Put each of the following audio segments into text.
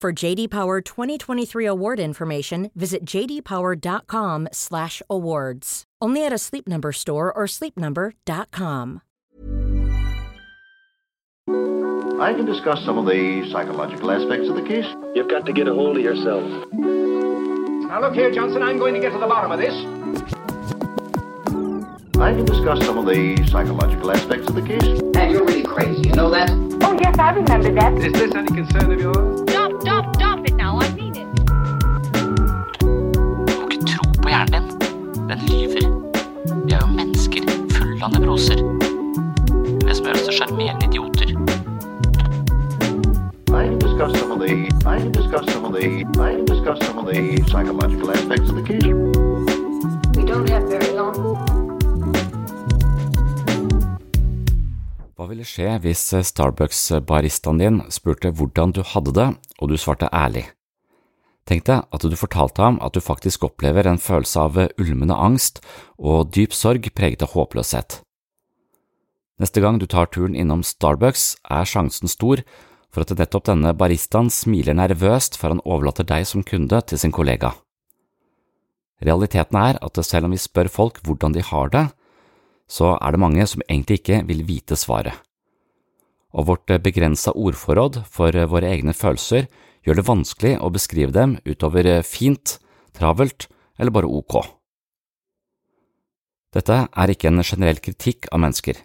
For JD Power 2023 award information, visit jdpower.com/awards. Only at a Sleep Number store or sleepnumber.com. I can discuss some of the psychological aspects of the case. You've got to get a hold of yourself. Now look here, Johnson, I'm going to get to the bottom of this. I can discuss some of the psychological aspects of the case. And you're really crazy, you know that? Oh, yes, I remember that. Is this any concern of yours? Den lyver. Vi er jo mennesker fulle av nevroser. Det som gjør oss til sjarmerende idioter. I discuss some of the I discuss some of the I discuss some of the psychological aspects of the case. We don't have very long. Hva ville skje hvis Starbucks-baristaen din spurte hvordan du hadde det, og du svarte ærlig? Tenk deg at du fortalte ham at du faktisk opplever en følelse av ulmende angst og dyp sorg preget av håpløshet. Neste gang du tar turen innom Starbucks, er sjansen stor for at nettopp denne baristaen smiler nervøst før han overlater deg som kunde til sin kollega. Realiteten er at selv om vi spør folk hvordan de har det, så er det mange som egentlig ikke vil vite svaret. Og vårt begrensa ordforråd for våre egne følelser gjør det vanskelig å beskrive dem utover fint, travelt eller bare ok. Dette er ikke en generell kritikk av mennesker.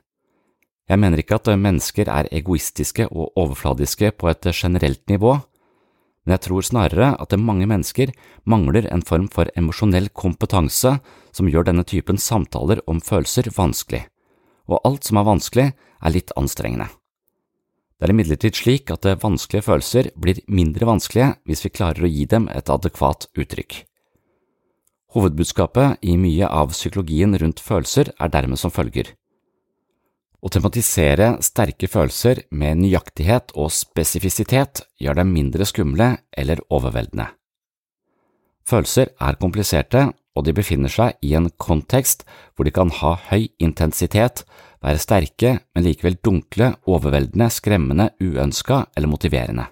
Jeg mener ikke at mennesker er egoistiske og overfladiske på et generelt nivå, men jeg tror snarere at mange mennesker mangler en form for emosjonell kompetanse som gjør denne typen samtaler om følelser vanskelig, og alt som er vanskelig, er litt anstrengende. Det er imidlertid slik at vanskelige følelser blir mindre vanskelige hvis vi klarer å gi dem et adekvat uttrykk. Hovedbudskapet i mye av psykologien rundt følelser er dermed som følger. Å tematisere sterke følelser med nøyaktighet og spesifisitet gjør dem mindre skumle eller overveldende. Følelser er kompliserte, og de befinner seg i en kontekst hvor de kan ha høy intensitet, være sterke, men likevel dunkle, overveldende, skremmende, uønska eller motiverende.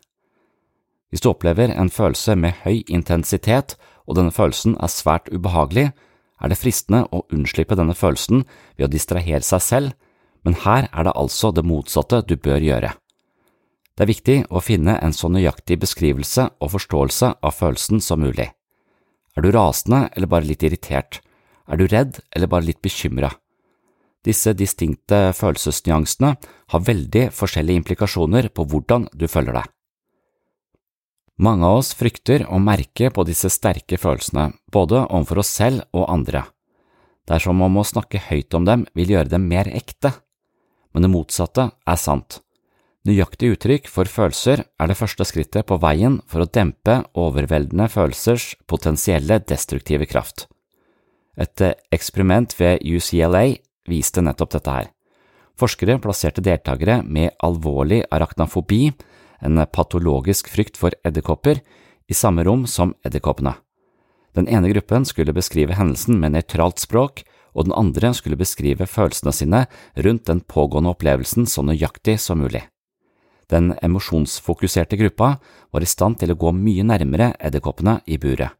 Hvis du opplever en følelse med høy intensitet, og denne følelsen er svært ubehagelig, er det fristende å unnslippe denne følelsen ved å distrahere seg selv, men her er det altså det motsatte du bør gjøre. Det er viktig å finne en så nøyaktig beskrivelse og forståelse av følelsen som mulig. Er du rasende eller bare litt irritert? Er du redd eller bare litt bekymra? Disse distinkte følelsesnyansene har veldig forskjellige implikasjoner på hvordan du føler deg. Mange av oss frykter å merke på disse sterke følelsene, både overfor oss selv og andre. Det er som om å snakke høyt om dem vil gjøre dem mer ekte men det motsatte er sant. Nøyaktig uttrykk for følelser er det første skrittet på veien for å dempe overveldende følelsers potensielle destruktive kraft. Et eksperiment ved UCLA viste nettopp dette her. Forskere plasserte deltakere med alvorlig arachnofobi, en patologisk frykt for edderkopper, i samme rom som edderkoppene. Den ene gruppen skulle beskrive hendelsen med nøytralt språk, og den andre skulle beskrive følelsene sine rundt den pågående opplevelsen så nøyaktig som mulig. Den emosjonsfokuserte gruppa var i stand til å gå mye nærmere edderkoppene i buret.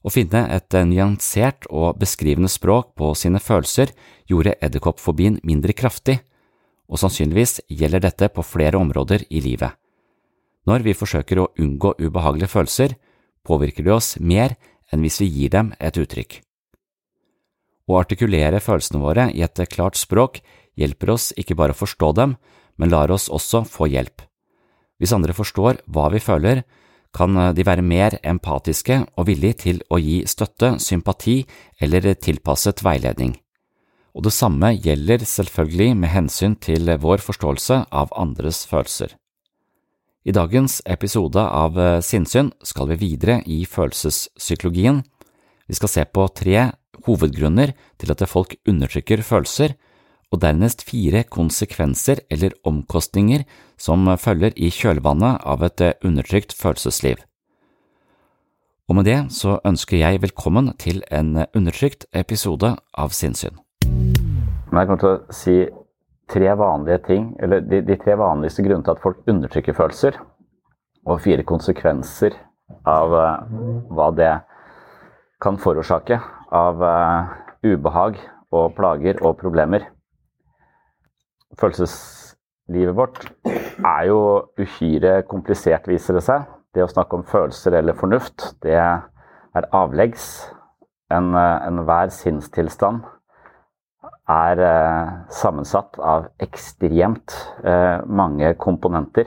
Å finne et nyansert og beskrivende språk på sine følelser gjorde edderkoppfobien mindre kraftig, og sannsynligvis gjelder dette på flere områder i livet. Når vi forsøker å unngå ubehagelige følelser, påvirker de oss mer enn hvis vi gir dem et uttrykk. Å artikulere følelsene våre i et klart språk hjelper oss ikke bare å forstå dem, men lar oss også få hjelp. Hvis andre forstår hva vi føler, kan de være mer empatiske og villige til å gi støtte, sympati eller tilpasset veiledning. Og det samme gjelder selvfølgelig med hensyn til vår forståelse av andres følelser. I dagens episode av Sinnsyn skal vi videre i følelsespsykologien. Vi skal se på tre hovedgrunner til at folk undertrykker følelser, og dernest fire konsekvenser eller omkostninger som følger i kjølvannet av et undertrykt følelsesliv. Og med det så ønsker jeg velkommen til en undertrykt episode av Sinnsyn. Jeg kommer til å si tre vanlige ting, eller de, de tre vanligste grunnene til at folk undertrykker følelser, og fire konsekvenser av uh, hva det kan forårsake av uh, ubehag og plager og problemer. Følelseslivet vårt er jo uhyre komplisert, viser det seg. Det å snakke om følelser eller fornuft, det er avleggs. Enhver en sinnstilstand er eh, sammensatt av ekstremt eh, mange komponenter.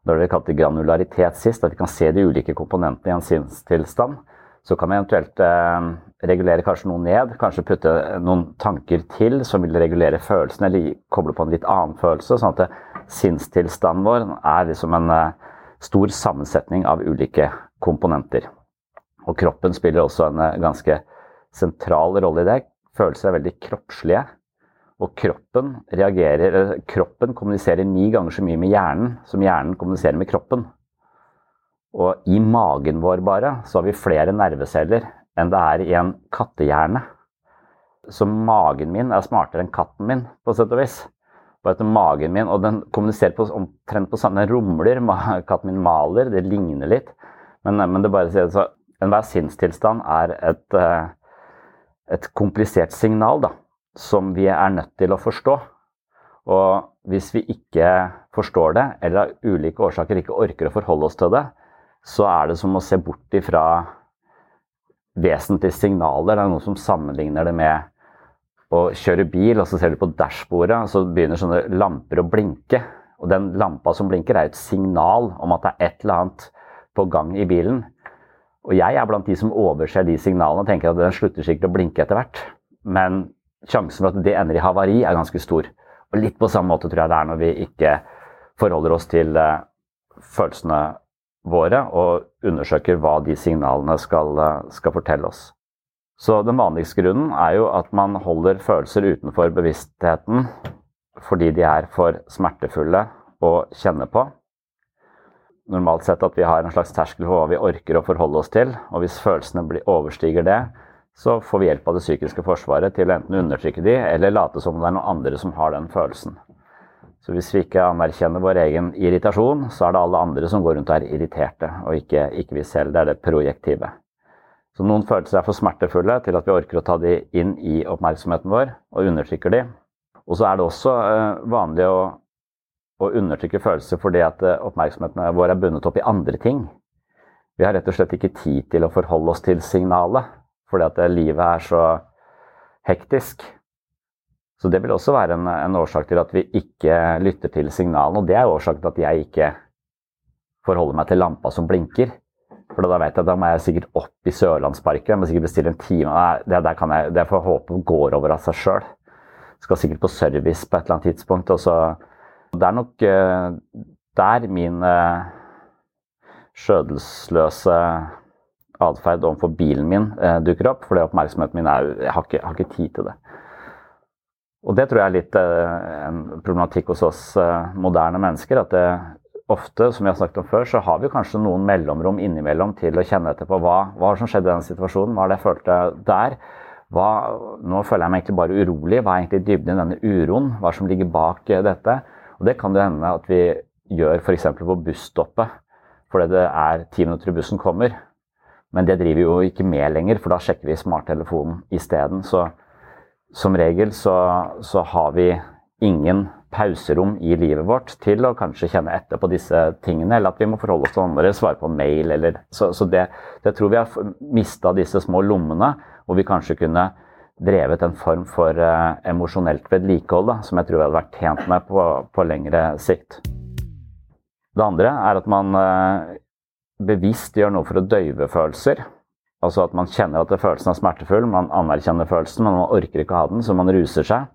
Da har vi kalt det granularitet sist, at vi kan se de ulike komponentene i en sinnstilstand. Så kan vi eventuelt eh, regulere kanskje noe ned, kanskje putte noen tanker til som vil regulere følelsen, eller koble på en litt annen følelse. Sånn at sinnstilstanden vår er liksom en eh, stor sammensetning av ulike komponenter. Og kroppen spiller også en eh, ganske sentral rolle i det. Følelser er veldig kroppslige. Og kroppen kroppen kommuniserer ni ganger så mye med hjernen som hjernen kommuniserer med kroppen. Og i magen vår bare så har vi flere nerveceller enn det er i en kattehjerne. Så magen min er smartere enn katten min, på sett og vis. Bare at magen min, Og den kommuniserer på, omtrent på samme Den rumler. Katten min maler, det ligner litt. Men, men det bare sier så enhver sinnstilstand er et, eh, et komplisert signal da, som vi er nødt til å forstå. Og hvis vi ikke forstår det, eller av ulike årsaker ikke orker å forholde oss til det, så er det som å se bort ifra vesentlige signaler. Det er noen som sammenligner det med å kjøre bil, og så ser du på dashbordet, og så begynner sånne lamper å blinke. Og den lampa som blinker, er et signal om at det er et eller annet på gang i bilen. Og jeg er blant de som overser de signalene og tenker at den slutter sikkert å blinke etter hvert. Men sjansen for at det ender i havari, er ganske stor. Og litt på samme måte tror jeg det er når vi ikke forholder oss til uh, følelsene våre og undersøker hva de signalene skal, skal, fortelle oss. Så den vanligste grunnen er jo at man holder følelser utenfor bevisstheten fordi de er for smertefulle å kjenne på. Normalt sett at vi har en slags terskel for hva vi orker å forholde oss til, og hvis følelsene overstiger det, så får vi hjelp av det psykiske forsvaret til å enten undertrykke de, eller late som det er noen andre som har den følelsen. Så hvis vi ikke anerkjenner vår egen irritasjon, så er det alle andre som går rundt og er irriterte, og ikke, ikke vi selv. Det er det projektive. Så noen følelser er for smertefulle til at vi orker å ta de inn i oppmerksomheten vår, og undertrykker de. Og så er det også uh, vanlig å, å, undertrykke følelser fordi at uh, oppmerksomheten vår er bundet opp i andre ting. Vi har rett og slett ikke tid til å forholde oss til signalet, fordi at uh, livet er så hektisk. Så det vil også være en, en, årsak til at vi ikke lytter til signalene. Og det er årsaken til at jeg ikke forholder meg til lampa som blinker. For da vet jeg at da må jeg sikkert opp i Sørlandsparken. Jeg må sikkert bestille en time. Det, der kan jeg, det får jeg håpe går over av seg sjøl. Skal sikkert på service på et eller annet tidspunkt. Og så, det er nok uh, der min skjødelsløse skjødesløse atferd overfor bilen min uh, dukker opp. For oppmerksomheten min er Jeg har ikke, har ikke tid til det. Og det tror jeg er litt eh, en problematikk hos oss eh, moderne mennesker. At det, ofte, som vi har snakket om før, så har vi kanskje noen mellomrom innimellom til å kjenne etter på hva, hva som skjedde i den situasjonen, hva det jeg følte der. Hva, nå føler jeg meg egentlig bare urolig. Hva er egentlig dybden i denne uroen? Hva som ligger bak dette? Og Det kan det hende at vi gjør f.eks. på busstoppet, fordi det er ti minutter til bussen kommer. Men det driver vi jo ikke med lenger, for da sjekker vi smarttelefonen isteden. Så som regel så, så, har vi ingen pauserom i livet vårt til å kanskje kjenne etter på disse tingene, eller at vi må forholde oss til andre, svare på mail eller Så, så det, det tror vi har mista disse små lommene, hvor vi kanskje kunne drevet en form for uh, emosjonelt vedlikehold, da, som jeg tror vi hadde vært tjent med på, på lengre sikt. Det andre er at man uh, bevisst gjør noe for å døyve følelser. Altså at man kjenner at følelsen er smertefull, man anerkjenner følelsen, men man orker ikke å ha den, så man ruser seg.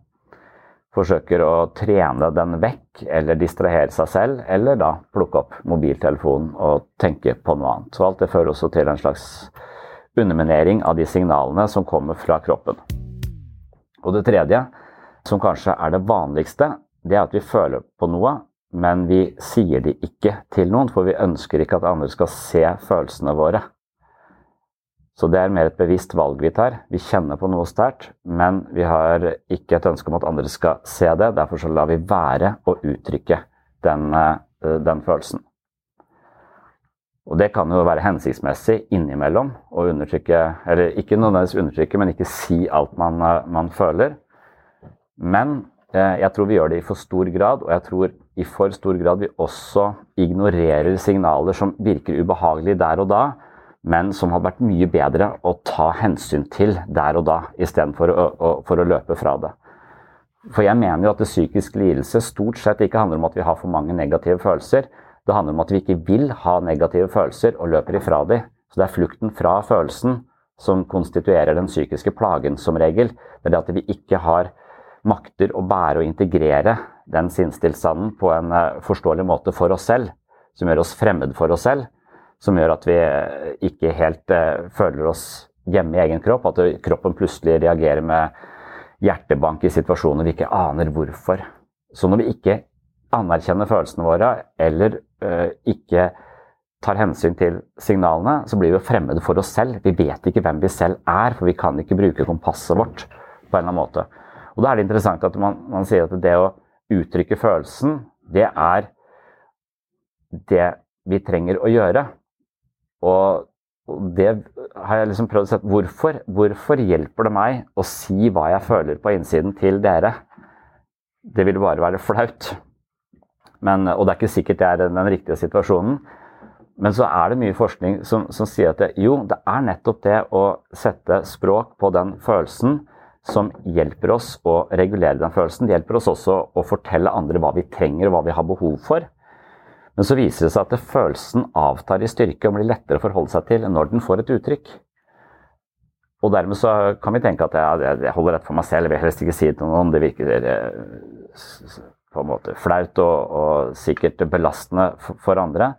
Forsøker å trene den vekk, eller distrahere seg selv, eller da plukke opp mobiltelefonen og tenke på noe annet. Så alt det fører også til en slags underminering av de signalene som kommer fra kroppen. Og det tredje, som kanskje er det vanligste, det er at vi føler på noe, men vi sier det ikke til noen, for vi ønsker ikke at andre skal se følelsene våre. Så det er mer et bevisst valg vi tar. Vi kjenner på noe sterkt, men vi har ikke et ønske om at andre skal se det. Derfor så lar vi være å uttrykke den, eh, den følelsen. Og det kan jo være hensiktsmessig innimellom å undertrykke, eller ikke nødvendigvis undertrykke, men ikke si alt man, eh, man føler. Men eh, jeg tror vi gjør det i for stor grad, og jeg tror i for stor grad vi også ignorerer signaler som virker ubehagelige der og da, men som hadde vært mye bedre å ta hensyn til der og da, istedenfor å, å, for å løpe fra det. For jeg mener jo at det psykisk lidelse stort sett ikke handler om at vi har for mange negative følelser. Det handler om at vi ikke vil ha negative følelser og løper ifra dem. Så det er flukten fra følelsen som konstituerer den psykiske plagen som regel. Det er det at vi ikke har makter å bære og integrere den sinnstilstanden på en eh, forståelig måte for oss selv, som gjør oss fremmed for oss selv, som gjør at vi ikke helt uh, føler oss hjemme i egen kropp. At kroppen plutselig reagerer med hjertebank i situasjoner vi ikke aner hvorfor. Så når vi ikke anerkjenner følelsene våre, eller uh, ikke tar hensyn til signalene, så blir vi fremmede for oss selv. Vi vet ikke hvem vi selv er, for vi kan ikke bruke kompasset vårt på en eller annen måte. Og Da er det interessant at man, man sier at det å uttrykke følelsen, det er det vi trenger å gjøre. Og, det har jeg liksom prøvd å se hvorfor, hvorfor hjelper det meg å si hva jeg føler på innsiden til dere? Det ville bare være flaut. Men, og det er ikke sikkert det er den riktige situasjonen. Men så er det mye forskning som, som sier at det, jo, det er nettopp det å sette språk på den følelsen som hjelper oss å regulere den følelsen. Det hjelper oss også å fortelle andre hva vi trenger og hva vi har behov for. Men så viser det seg at følelsen avtar i styrke og blir lettere å forholde seg til når den får et uttrykk. Og dermed så kan vi tenke at jeg, jeg holder rett for meg selv, jeg vil helst ikke si det til noen. Det virker eh, på en måte flaut og, og sikkert belastende for, andre.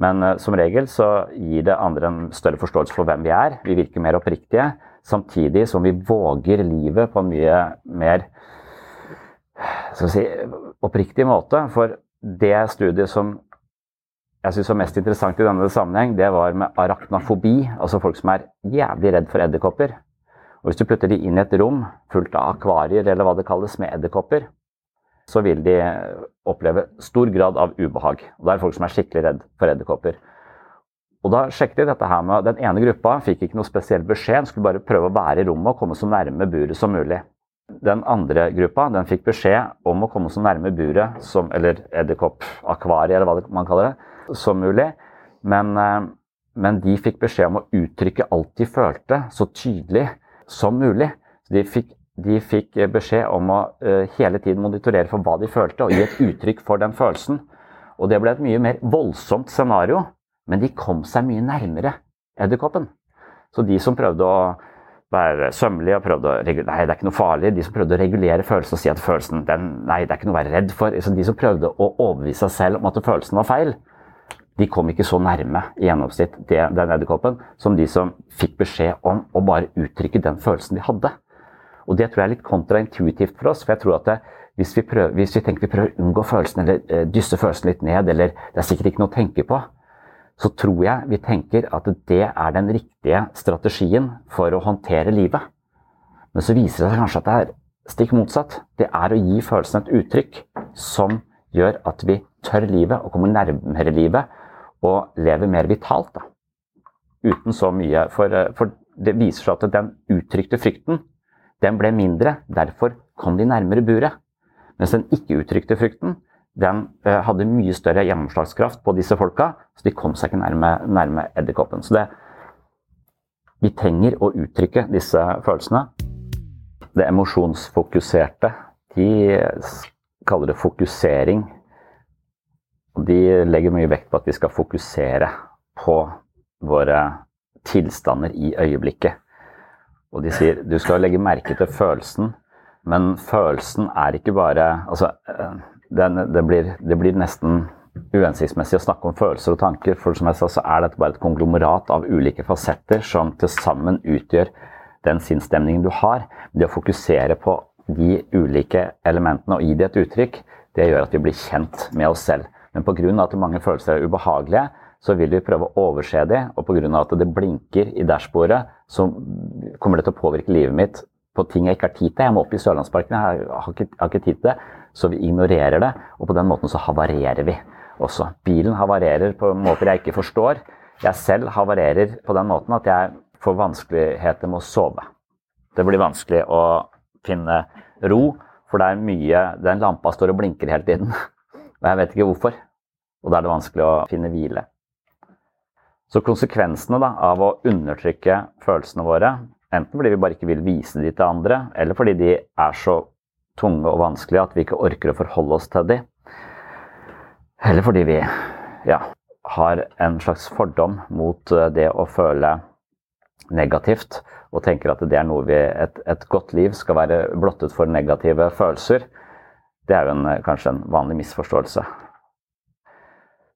Men uh, som regel så gir det andre en større forståelse for hvem vi er. Vi virker mer oppriktige, samtidig som vi våger livet på en mye mer si, oppriktig måte. For det studiet som jeg syns var mest interessant i denne sammenheng, det var med arachnofobi. Altså folk som er jævlig redd for edderkopper. Og Hvis du putter de inn i et rom fullt av akvarier eller hva det kalles med edderkopper, så vil de oppleve stor grad av ubehag. Og Det er folk som er skikkelig redd for edderkopper. Og Da sjekket de dette her med Den ene gruppa fikk ikke noe spesiell beskjed, skulle bare prøve å være i rommet og komme så nærme buret som mulig. Den andre gruppa den fikk beskjed om å komme så nærme buret, som, eller edderkoppakvariet, eller hva man kaller det, som mulig. Men, eh, men, de fikk beskjed om å uttrykke alt de følte, så tydelig som mulig. De fikk, de fikk beskjed om å uh, hele tiden monitorere for hva de følte, og gi et uttrykk for den følelsen. Og det ble et mye mer voldsomt scenario, men de kom seg mye nærmere edderkoppen. Så de som prøvde å være sømmelige og prøvde å regulere Nei, det er ikke noe farlig. De som prøvde å regulere følelsen og si at følelsen den, Nei, det er ikke noe å være redd for. Så de som prøvde å overbevise seg selv om at følelsen var feil, de kom ikke så nærme i gjennomsnitt den edderkoppen som de som fikk beskjed om å bare uttrykke den følelsen de hadde. Og Det tror jeg er litt kontraintuitivt for oss. for jeg tror at det, hvis vi, prøver, hvis vi tenker vi prøver å unngå følelsen eller eh, dysse følelsen litt ned, eller det er sikkert ikke noe å tenke på, så tror jeg vi tenker at det er den riktige strategien for å håndtere livet. Men så viser det seg kanskje at det er stikk motsatt. Det er å gi følelsen et uttrykk som gjør at vi tør livet og kommer nærmere livet og lever mer vitalt. Da. Uten så mye. For, eh, for det viser seg at den uttrykte frykten, den ble mindre. Derfor kom de nærmere buret. Mens den ikke-uttrykte frykten, den eh, hadde mye større gjennomslagskraft på disse folka, så de kom seg ikke nærme, nærme edderkoppen. Så det, vi trenger å uttrykke disse følelsene. Det emosjonsfokuserte, de kaller det fokusering. De legger mye vekt på at vi skal fokusere på våre tilstander i øyeblikket. Og de sier du skal legge merke til følelsen, men følelsen er ikke bare altså, den, det, blir, det, blir, nesten uhensiktsmessig å snakke om følelser og tanker. For som jeg sa, så er dette bare et konglomerat av ulike fasetter som til sammen utgjør den sinnsstemningen du har. Det å fokusere på de ulike elementene og gi det et uttrykk, det gjør at vi blir kjent med oss selv. Men pga. at mange følelser er ubehagelige, så vil vi prøve å overse dem. Og pga. at det blinker i dashbordet, så kommer det til å påvirke livet mitt på ting jeg ikke har tid til. Jeg må opp i Sørlandsparken, jeg har ikke, har ikke tid til det. Så vi ignorerer det, og på den måten så havarerer vi også. Bilen havarerer på måter jeg ikke forstår. Jeg selv havarerer på den måten at jeg får vanskeligheter med å sove. Det blir vanskelig å finne ro, for det er mye Den lampa står og blinker hele tiden. Og jeg vet ikke hvorfor. Og da er det vanskelig å finne hvile. Så konsekvensene da, av å undertrykke følelsene våre, enten fordi vi bare ikke vil vise de til andre, eller fordi de er så tunge og vanskelige at vi ikke orker å forholde oss til dem. Eller fordi vi ja, har en slags fordom mot eh, det å føle negativt og tenker at det er noe vi, et, et godt liv skal være blottet for negative følelser. Det er jo en, kanskje en vanlig misforståelse.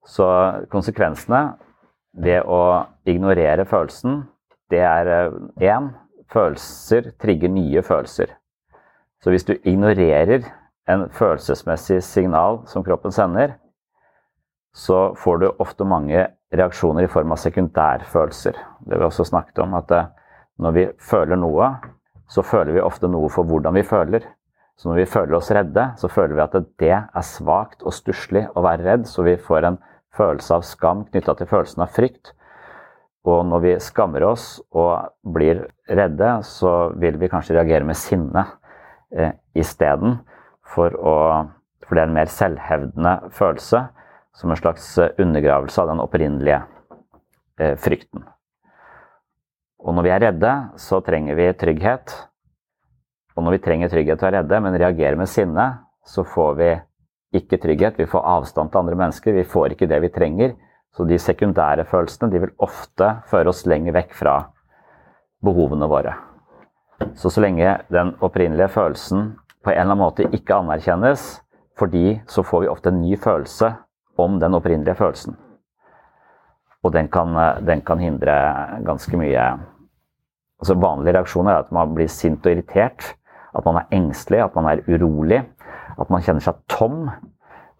Så konsekvensene ved å ignorere følelsen, det er én eh, følelser trigger nye følelser. Så hvis du ignorerer en følelsesmessig signal som kroppen sender, så får du ofte mange reaksjoner i form av sekundærfølelser. Det vi også snakket om, at eh, når vi føler noe, så føler vi ofte noe for hvordan vi føler. Så når vi føler oss redde, så føler vi at det er svakt og stusslig å være redd, så vi får en følelse av skam knytta til følelsen av frykt. Og når vi skammer oss og blir redde, så vil vi kanskje reagere med sinne eh, isteden. For, for det er en mer selvhevdende følelse, som en slags eh, undergravelse av den opprinnelige eh, frykten. Og når vi er redde, så trenger vi trygghet. Og når vi trenger trygghet og er redde, men reagerer med sinne, så får vi ikke trygghet. Vi får avstand til andre mennesker. Vi får ikke det vi trenger. Så de sekundære følelsene de vil ofte føre oss lenger vekk fra behovene våre. Så så lenge den opprinnelige følelsen på en eller annen måte ikke anerkjennes, fordi så får vi ofte en ny følelse om den opprinnelige følelsen. Og den kan, den kan hindre ganske mye altså Vanlige reaksjoner er at man blir sint og irritert, at man er engstelig, at man er urolig, at man kjenner seg tom,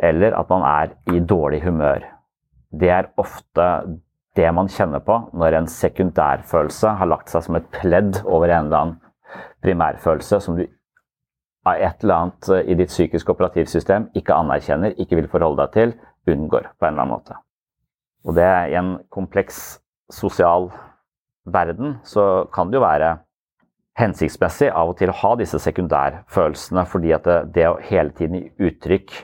eller at man er i dårlig humør. Det er ofte det man kjenner på når en sekundærfølelse har lagt seg som et pledd over en eller annen primærfølelse som du av et eller annet eh, i ditt psykiske operativsystem ikke anerkjenner, ikke vil forholde deg til, unngår på en eller annen måte. Og det er i en kompleks sosial verden så kan det jo være hensiktsmessig av og til å ha disse sekundærfølelsene, fordi at det, det å hele tiden gi uttrykk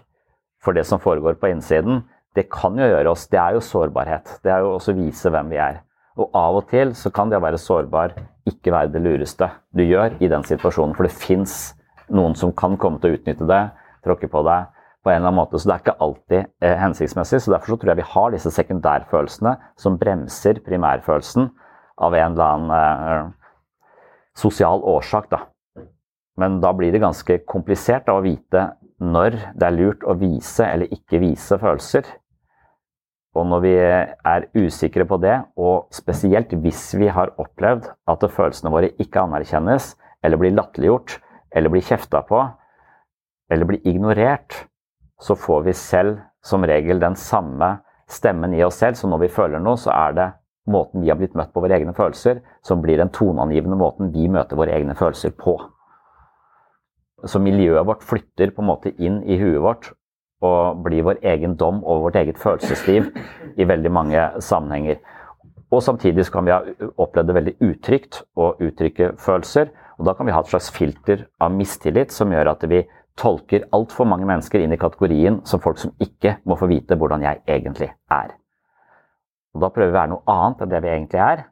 for det som foregår på innsiden, det kan jo gjøre oss Det er jo sårbarhet. Det er jo også å vise hvem vi er. Og av og til så kan det å være sårbar ikke være det lureste du gjør i den situasjonen. For det fins noen som kan komme til å utnytte det, tråkke på deg på en eller annen måte. Så det er ikke alltid eh, hensiktsmessig. Så derfor så tror jeg vi har disse sekundærfølelsene som bremser primærfølelsen av en eller annen eh, sosial årsak. Da. Men da blir det ganske komplisert da, å vite når det er lurt å vise eller ikke vise følelser. Og når vi er usikre på det, og spesielt hvis vi har opplevd at følelsene våre ikke anerkjennes, eller blir latterliggjort, eller blir kjefta på, eller blir ignorert, så får vi selv som regel den samme stemmen i oss selv. Så når vi føler noe, så er det måten vi har blitt møtt på våre egne følelser, som blir den toneangivende måten vi møter våre egne følelser på. Så miljøet vårt flytter på en måte inn i huet vårt og blir vår egen dom over vårt eget følelsesliv i veldig mange sammenhenger. Og samtidig så kan vi ha opplevd det veldig utrygt å uttrykke følelser. Og da kan vi ha et slags filter av mistillit som gjør at vi tolker altfor mange mennesker inn i kategorien som folk som ikke må få vite hvordan jeg egentlig er. Og Da prøver vi å være noe annet enn det vi egentlig er.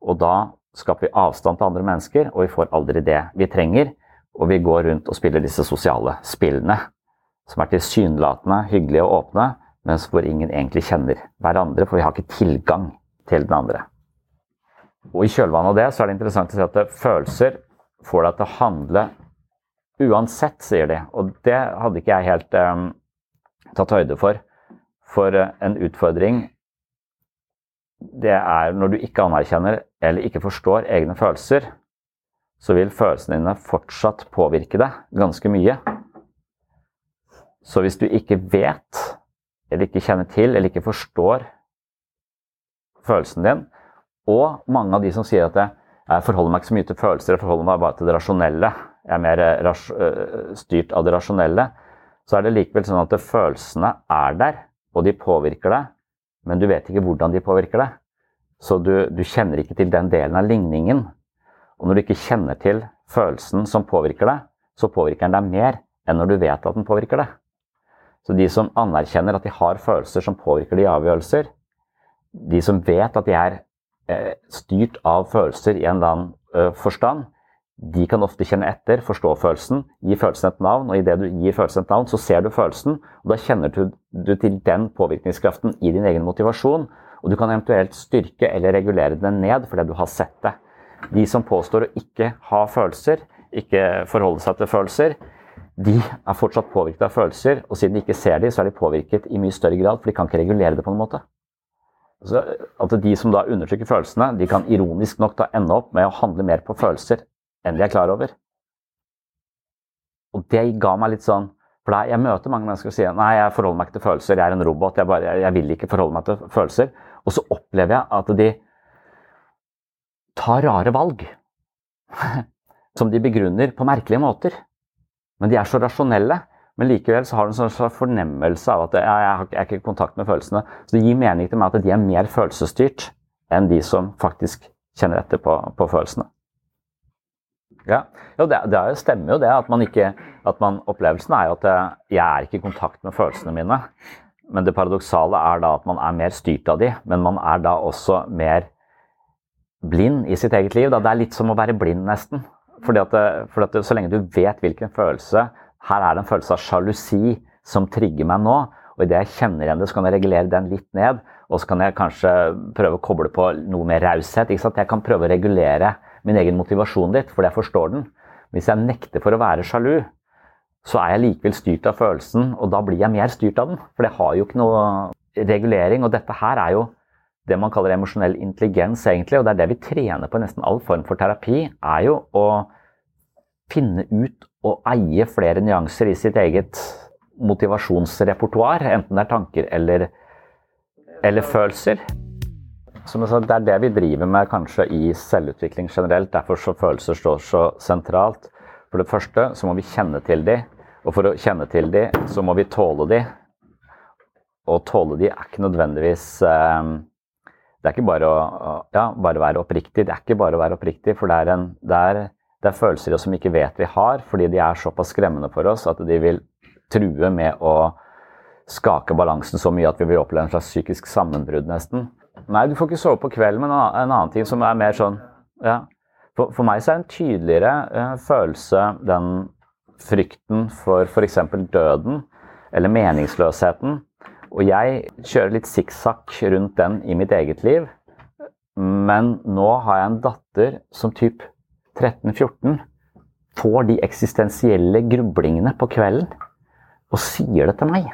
Og da skaper vi avstand til andre mennesker, og vi får aldri det vi trenger. Og vi går rundt og spiller disse sosiale spillene, som er tilsynelatende hyggelige og åpne, mens hvor ingen egentlig kjenner hverandre, for vi har ikke tilgang til den andre. Og I kjølvannet av det så er det interessant å si at følelser får deg til å handle uansett, sier de. Og det hadde ikke jeg helt um, tatt høyde for. For uh, en utfordring det er når du ikke anerkjenner eller ikke forstår egne følelser, så vil følelsene dine fortsatt påvirke deg ganske mye. Så hvis du ikke vet, eller ikke kjenner til, eller ikke forstår følelsen din, og mange av de som sier at jeg forholder meg ikke så mye til følelser, jeg forholder meg bare til det rasjonelle, jeg er mer øh, styrt av det rasjonelle, så er det likevel sånn at følelsene er der, og de påvirker deg, men du vet ikke hvordan de påvirker deg. Så du, du, kjenner ikke til den delen av ligningen. Og når du ikke kjenner til følelsen som påvirker deg, så påvirker den deg mer enn når du vet at den påvirker deg. Så de som anerkjenner at de har følelser som påvirker de avgjørelser, de som vet at de er eh, styrt av følelser i en eller annen eh, forstand, de kan ofte kjenne etter, forstå følelsen, gi følelsen et navn. Og idet du gir følelsen et navn, så ser du følelsen, og da kjenner du, til den påvirkningskraften i din egen motivasjon. Og du kan eventuelt styrke eller regulere den ned fordi du har sett det. De som påstår å ikke ha følelser, ikke forholde seg til følelser, de er fortsatt påvirket av følelser. Og siden de ikke ser dem, så er de påvirket i mye større grad, for de kan ikke regulere det på en måte. Så at De som da undertrykker følelsene, de kan ironisk nok da ende opp med å handle mer på følelser enn de er klar over. Og det ga meg litt sånn For da jeg møter mange mennesker og sier nei, jeg forholder meg ikke til følelser, jeg er en robot, jeg, bare, jeg vil ikke forholde meg til følelser. Og så opplever jeg at de tar rare valg. Som de begrunner på merkelige måter. Men de er så rasjonelle. Men likevel så har du en sånn fornemmelse av at ja, jeg er ikke i kontakt med følelsene. Så det gir mening til meg at de er mer følelsesstyrt enn de som faktisk kjenner etter på, på følelsene. Ja, jo, det, det, stemmer jo det. At man ikke, at man, opplevelsen er jo at jeg er ikke i kontakt med følelsene mine. Men det paradoksale er da at man er mer styrt av de, men man er da også mer blind i sitt eget liv. Da. Det er litt som å være blind, nesten. Fordi at, fordi at så lenge du vet hvilken følelse Her er det en følelse av sjalusi som trigger meg nå. Og idet jeg kjenner igjen det, så kan jeg regulere den litt ned. Og så kan jeg kanskje prøve å koble på noe mer raushet. Jeg kan prøve å regulere min egen motivasjon litt, fordi jeg forstår den. Hvis jeg nekter for å være sjalu, så er jeg likevel styrt av følelsen, og da blir jeg mer styrt av den. For det har jo ikke noe regulering, og dette her er jo det man kaller emosjonell intelligens, egentlig, og det er det vi trener på i nesten all form for terapi, er jo å finne ut og eie flere nyanser i sitt eget motivasjonsrepertoar, enten det er tanker eller, eller følelser. Som jeg sa, Det er det vi driver med kanskje i selvutvikling generelt. Derfor så følelser står så sentralt. For det første så må vi kjenne til de, og for å kjenne til de, så må vi tåle de. Og tåle de er ikke nødvendigvis eh, Det er ikke bare å ja, bare være oppriktig. Det er ikke bare å være oppriktig, for det er, en, det er, det er følelser som vi ikke vet vi har, fordi de er såpass skremmende for oss at de vil true med å skake balansen så mye at vi vil oppleve en slags psykisk sammenbrudd, nesten. Nei, du får ikke sove på kvelden, men en annen ting som er mer sånn ja. For, for meg så er en tydeligere uh, følelse den frykten for f.eks. døden eller meningsløsheten. Og jeg kjører litt sikksakk rundt den i mitt eget liv. Men nå har jeg en datter som typ 13-14 får de eksistensielle grublingene på kvelden og sier det til meg.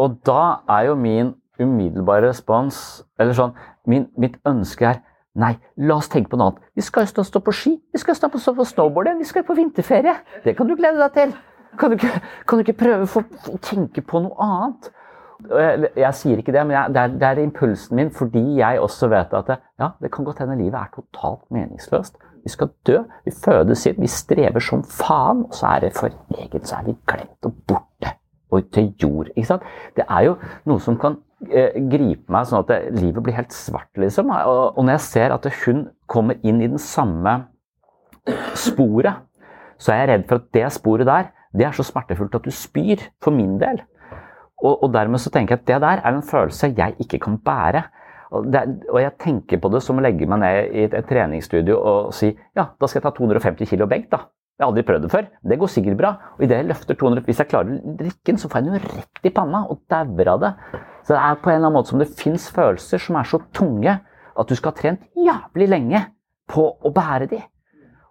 Og da er jo min umiddelbar respons Eller sånn min, Mitt ønske er Nei, la oss tenke på noe annet. Vi skal jo stå på ski, vi skal stå på, stå på snowboardet, vi skal på vinterferie. Det kan du glede deg til. Kan du ikke, kan du ikke prøve å tenke på noe annet? Jeg, jeg sier ikke det, men jeg, det, er, det er impulsen min fordi jeg også vet at det, ja, det kan godt hende livet er totalt meningsløst. Vi skal dø, vi fødes inn, vi strever som faen, og så er det for egen, så er vi glemt og borte. Og til jord. ikke sant? Det er jo noe som kan gripe meg sånn at det, livet blir helt svart, liksom. Og, og når jeg ser at hun kommer inn i den samme sporet, så er jeg redd for at det sporet der, det er så smertefullt at du spyr, for min del. Og, og dermed så tenker jeg at det der er en følelse jeg ikke kan bære. Og, det, og jeg tenker på det som å legge meg ned i et, et treningsstudio og si ja, da skal jeg ta 250 kilo benk, da. Jeg har aldri prøvd det før. Det går sikkert bra. Og idet jeg løfter 200, hvis jeg klarer drikken, så får jeg den jo rett i panna og dauer av det. Så det er på en eller annen måte som det fins følelser som er så tunge at du skal ha trent jævlig lenge på å bære de.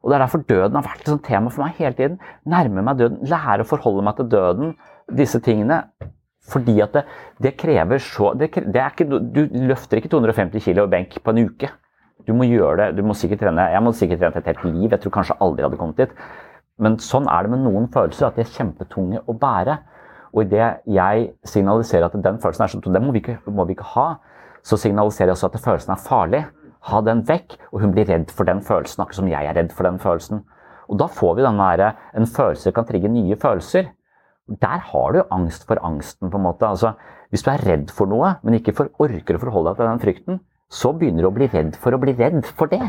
Og det er derfor døden har vært et sånt tema for meg hele tiden. Nærme meg døden, lære å forholde meg til døden, disse tingene. Fordi at det, det krever så det, det ikke, Du løfter ikke 250 kg benk på en uke. Du må gjøre det. Du må sikkert trene. Jeg må sikkert trene et helt liv. Jeg tror kanskje aldri hadde kommet dit. Men sånn er det med noen følelser, at de er kjempetunge å bære. Og idet jeg signaliserer at den følelsen er sånn, den må vi, ikke, må vi ikke ha, så signaliserer jeg også at følelsen er farlig. Ha den vekk. Og hun blir redd for den følelsen, akkurat som jeg er redd for den følelsen. Og da får vi denne der, en følelse kan trigge nye følelser. Der har du jo angst for angsten. på en måte. Altså, hvis du er redd for noe, men ikke for, orker å forholde deg til den frykten, så begynner du å bli redd for å bli redd for det.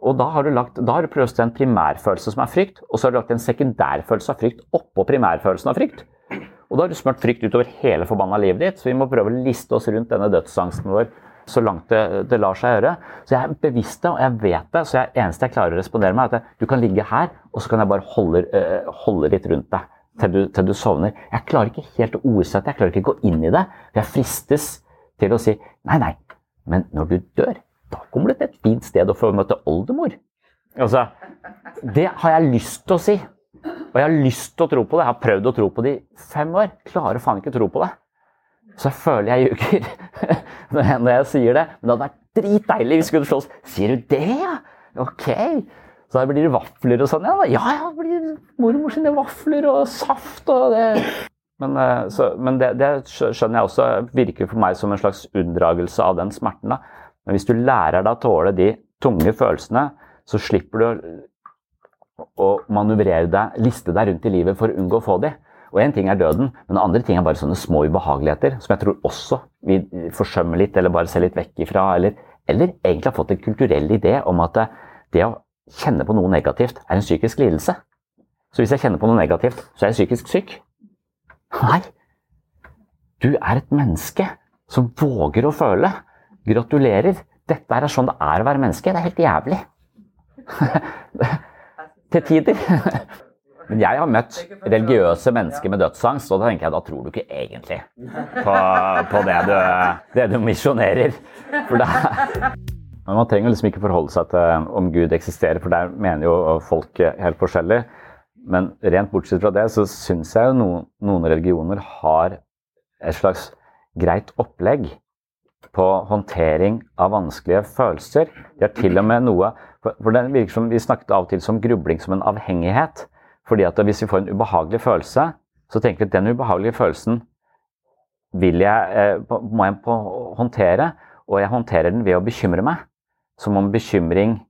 Og da har du, lagt, da har du prøvd en primærfølelse som er frykt, og så har du lagt en sekundærfølelse av frykt oppå primærfølelsen av frykt. Og da har du smurt frykt utover hele forbanna livet ditt, så vi må prøve å liste oss rundt denne dødsangsten vår så langt det, det lar seg gjøre. Så jeg er bevisst det, og jeg vet det, så jeg, eneste jeg klarer å respondere med, er at du kan ligge her, og så kan jeg bare holde, øh, holde litt rundt deg til du, til du sovner. Jeg klarer ikke helt å ordsette, jeg klarer ikke å gå inn i det. for Jeg fristes til å si nei, nei, men når du dør, da kommer du til et fint sted å få møte oldemor. Altså, det har jeg lyst til å si. Og jeg har lyst til å tro på det. Jeg har prøvd å tro på det i fem år. Klarer faen ikke å tro på det. Så jeg føler jeg ljuger når jeg, sier det. Men det hadde vært dritdeilig hvis vi kunne slåss. Sier du det, ja? Ok. Så da blir det vafler og sånn. Ja, ja, ja det blir mormor sine vafler og saft og det. Men, eh, så, men det, det skjønner jeg også virker for meg som en slags unndragelse av den smerten. da. Men hvis du lærer deg å tåle de tunge følelsene, så slipper du å, manøvrere deg, liste deg rundt i livet for å unngå å få de. Og én ting er døden, men andre ting er bare sånne små ubehageligheter som jeg tror også vi forsømmer litt, eller bare ser litt vekk ifra. Eller, eller egentlig har fått en kulturell idé om at det, det å kjenne på noe negativt er en psykisk lidelse. Så hvis jeg kjenner på noe negativt, så er jeg psykisk syk. Nei. Du er et menneske som våger å føle. Gratulerer. Dette er sånn det er å være menneske. Det er helt jævlig. Til tider. Men jeg har møtt religiøse mennesker med dødsangst, og da tenker jeg da tror du ikke egentlig på, på det du, du misjonerer. Er man trenger liksom ikke forholde seg til om Gud eksisterer, for der mener jo folk helt forskjellig. Men rent bortsett fra det, så syns jeg jo noen, noen religioner har et slags greit opplegg på håndtering av vanskelige følelser. De har til og med noe For, for det virker som Vi snakket av og til som grubling som en avhengighet. Fordi at hvis vi får en ubehagelig følelse, så tenker vi at den ubehagelige følelsen vil jeg, eh, må jeg håndtere, og jeg håndterer den ved å bekymre meg. Som om bekymring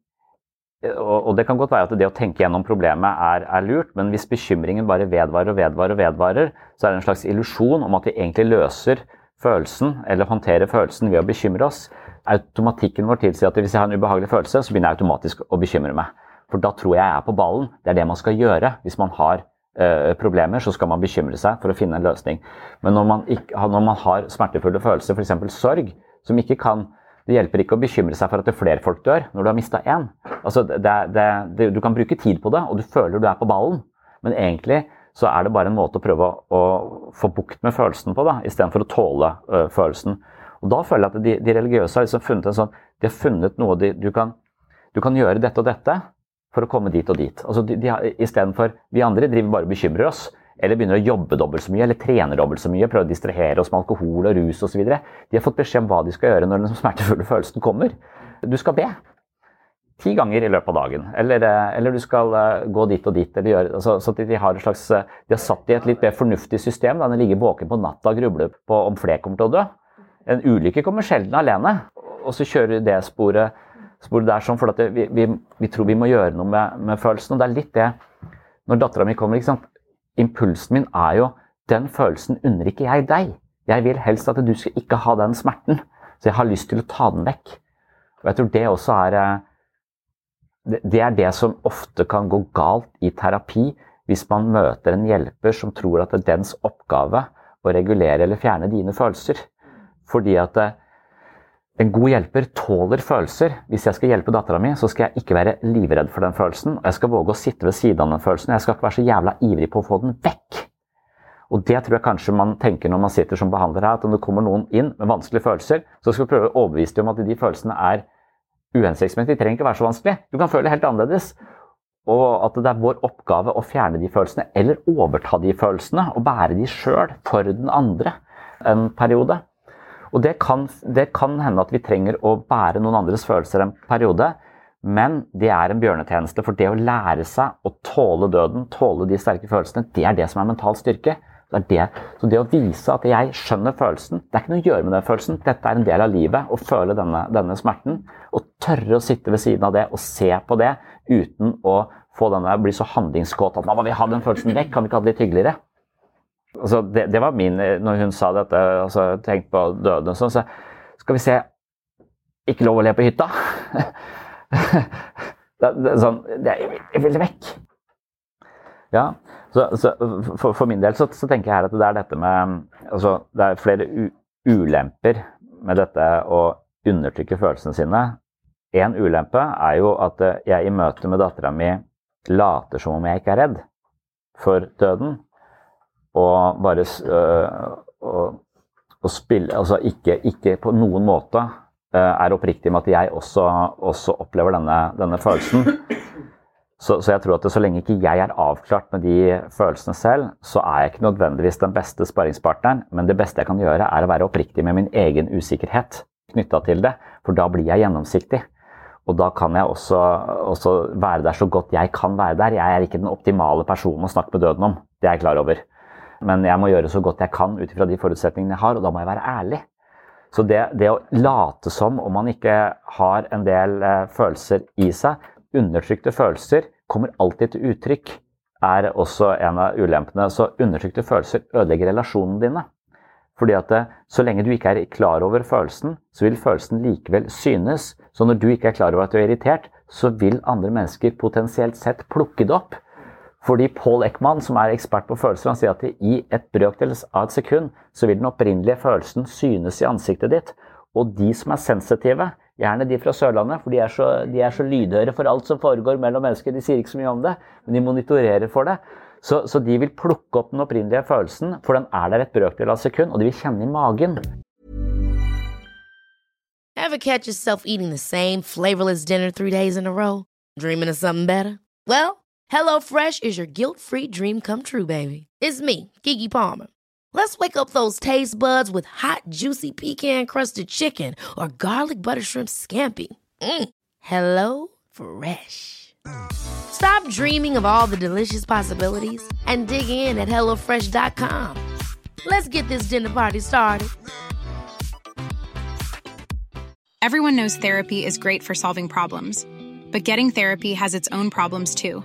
og det kan godt være at det å tenke gjennom problemet er, er lurt, men hvis bekymringen bare vedvarer og vedvarer, og vedvarer, så er det en slags illusjon om at vi egentlig løser følelsen, eller håndterer følelsen ved å bekymre oss. Automatikken vår tilsier at hvis jeg har en ubehagelig følelse, så begynner jeg automatisk å bekymre meg. For da tror jeg jeg er på ballen. Det er det man skal gjøre hvis man har eh, problemer, så skal man bekymre seg for å finne en løsning. Men når man, ikke, når man har smertefulle følelser, f.eks. sorg, som ikke kan det hjelper ikke å bekymre seg for at det er flere folk dør når du har mista én. Altså, det, det, det, du kan bruke tid på det, og du føler du er på ballen, men egentlig så er det bare en måte å prøve å, å få bukt med følelsen på, da, istedenfor å tåle ø, følelsen. Og Da føler jeg at de, de religiøse har liksom funnet en sånn, de har funnet noe de, du, kan, du kan gjøre dette og dette for å komme dit og dit. Altså de, de Istedenfor vi andre driver bare og bekymrer oss, eller begynner å jobbe dobbelt så mye, eller trene dobbelt så mye, prøve å distrahere oss med alkohol og rus osv. De har fått beskjed om hva de skal gjøre når den smertefulle følelsen kommer. Du skal be. ti ganger i løpet av dagen. Eller, eh, eller du skal eh, gå dit og dit. Gjøre, altså, så de har, slags, eh, de har satt i et litt mer fornuftig system. Da. De ligger våken på natta og grubler på om flere kommer til å dø. En ulykke kommer sjelden alene. Og så kjører det sporet, sporet der sånn, for vi, vi, vi, tror vi må gjøre noe med, med følelsen. Og det er litt det når dattera mi kommer. ikke sant? Impulsen min er jo den følelsen unner ikke jeg deg. Jeg vil helst at du skal ikke ha den smerten. Så jeg har lyst til å ta den vekk. Og jeg tror det også er det er det som ofte kan gå galt i terapi hvis man møter en hjelper som tror at det er dens oppgave å regulere eller fjerne dine følelser. Fordi at eh, en god hjelper tåler følelser. Hvis jeg skal hjelpe dattera mi, så skal jeg ikke være livredd for den følelsen. Og jeg skal våge å sitte ved siden av den følelsen. Jeg skal ikke være så jævla ivrig på å få den vekk. Og det tror jeg kanskje man tenker når man sitter som behandler her, at om det kommer noen inn med vanskelige følelser, så skal vi prøve å overbevise dem om at de følelsene er uhensiktsmessige. De trenger ikke være så vanskelig. Du kan føle helt annerledes. Og at det er vår oppgave å fjerne de følelsene, eller overta de følelsene og bære de sjøl for den andre en periode. Og det kan, det kan, hende at vi trenger å bære noen andres følelser en periode, men det er en bjørnetjeneste. For det å lære seg å tåle døden, tåle de sterke følelsene, det er det som er mental styrke. Det det. Så det å vise at jeg skjønner følelsen Det er ikke noe å gjøre med den følelsen. Dette er en del av livet. Å føle denne, denne smerten. Og tørre å sitte ved siden av det og se på det uten å få denne, bli så handlingskåt at man vil ha den følelsen vekk. Kan vi ikke ha det litt hyggeligere? Altså, det, det, var min Når hun sa dette, altså, tenk på døden sånn, så skal vi se Ikke lov å le på hytta? det, det, sånn, jeg vil vekk. Ja, så, så for, for, min del så, så, tenker jeg her at det er dette med altså, Det er flere ulemper med dette å undertrykke følelsene sine. En ulempe er jo at jeg i møte med dattera mi later som om jeg ikke er redd for døden. Og bare og, og spille Altså ikke, ikke, på noen måte er oppriktig med at jeg også, også opplever denne, denne følelsen. Så, så, jeg tror at så lenge ikke jeg er avklart med de følelsene selv, så er jeg ikke nødvendigvis den beste sparringspartneren, men det beste jeg kan gjøre, er å være oppriktig med min egen usikkerhet knytta til det, for da blir jeg gjennomsiktig. Og da kan jeg også, også, være der så godt jeg kan være der. Jeg er ikke den optimale personen å snakke med døden om, det er jeg klar over. Men jeg må gjøre så godt jeg kan ut ifra de forutsetningene jeg har, og da må jeg være ærlig. Så det, det å late som om man ikke har en del eh, følelser i seg, undertrykte følelser kommer alltid til uttrykk, er også en av ulempene. Så undertrykte følelser ødelegger relasjonene dine. Fordi at eh, Så lenge du ikke er klar over følelsen, så vil følelsen likevel synes. Så når du ikke er klar over at du er irritert, så vil andre mennesker potensielt sett plukke det opp. Fordi Paul Eckman, som er ekspert på følelser, han sier at i et brøkdel av et sekund så vil den opprinnelige følelsen synes i ansiktet ditt. Og de som er sensitive, Gjerne de fra Sørlandet, for de er, så, de er så lydhøre for alt som foregår mellom mennesker. De sier ikke så mye om det, men de monitorerer for det. Så, så de vil plukke opp den opprinnelige følelsen, for den er der et brøkdel av et sekund, og de vil kjenne i magen. Ever catch yourself eating the same flavorless dinner three days in a row? Dreaming of something better? Well, HelloFresh is your guilt-free dream come true, baby. It's me, Gigi Palmer. Let's wake up those taste buds with hot, juicy pecan crusted chicken or garlic butter shrimp scampi. Mm. Hello Fresh. Stop dreaming of all the delicious possibilities and dig in at HelloFresh.com. Let's get this dinner party started. Everyone knows therapy is great for solving problems, but getting therapy has its own problems too,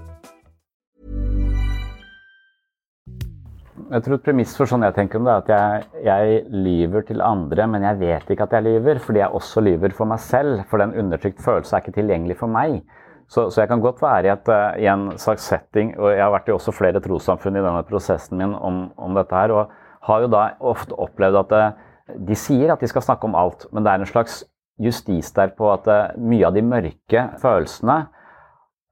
Jeg tror et premiss for sånn jeg tenker om det, er at jeg, jeg lyver til andre, men jeg vet ikke at jeg lyver, fordi jeg også lyver for meg selv. For den undertrykt følelse er ikke tilgjengelig for meg. Så, så jeg kan godt være i, et, uh, i, en slags setting, og jeg har vært i også flere trossamfunn i denne prosessen min om, om, dette her, og har jo da ofte opplevd at det, de sier at de skal snakke om alt, men det er en slags justis der på at uh, mye av de mørke følelsene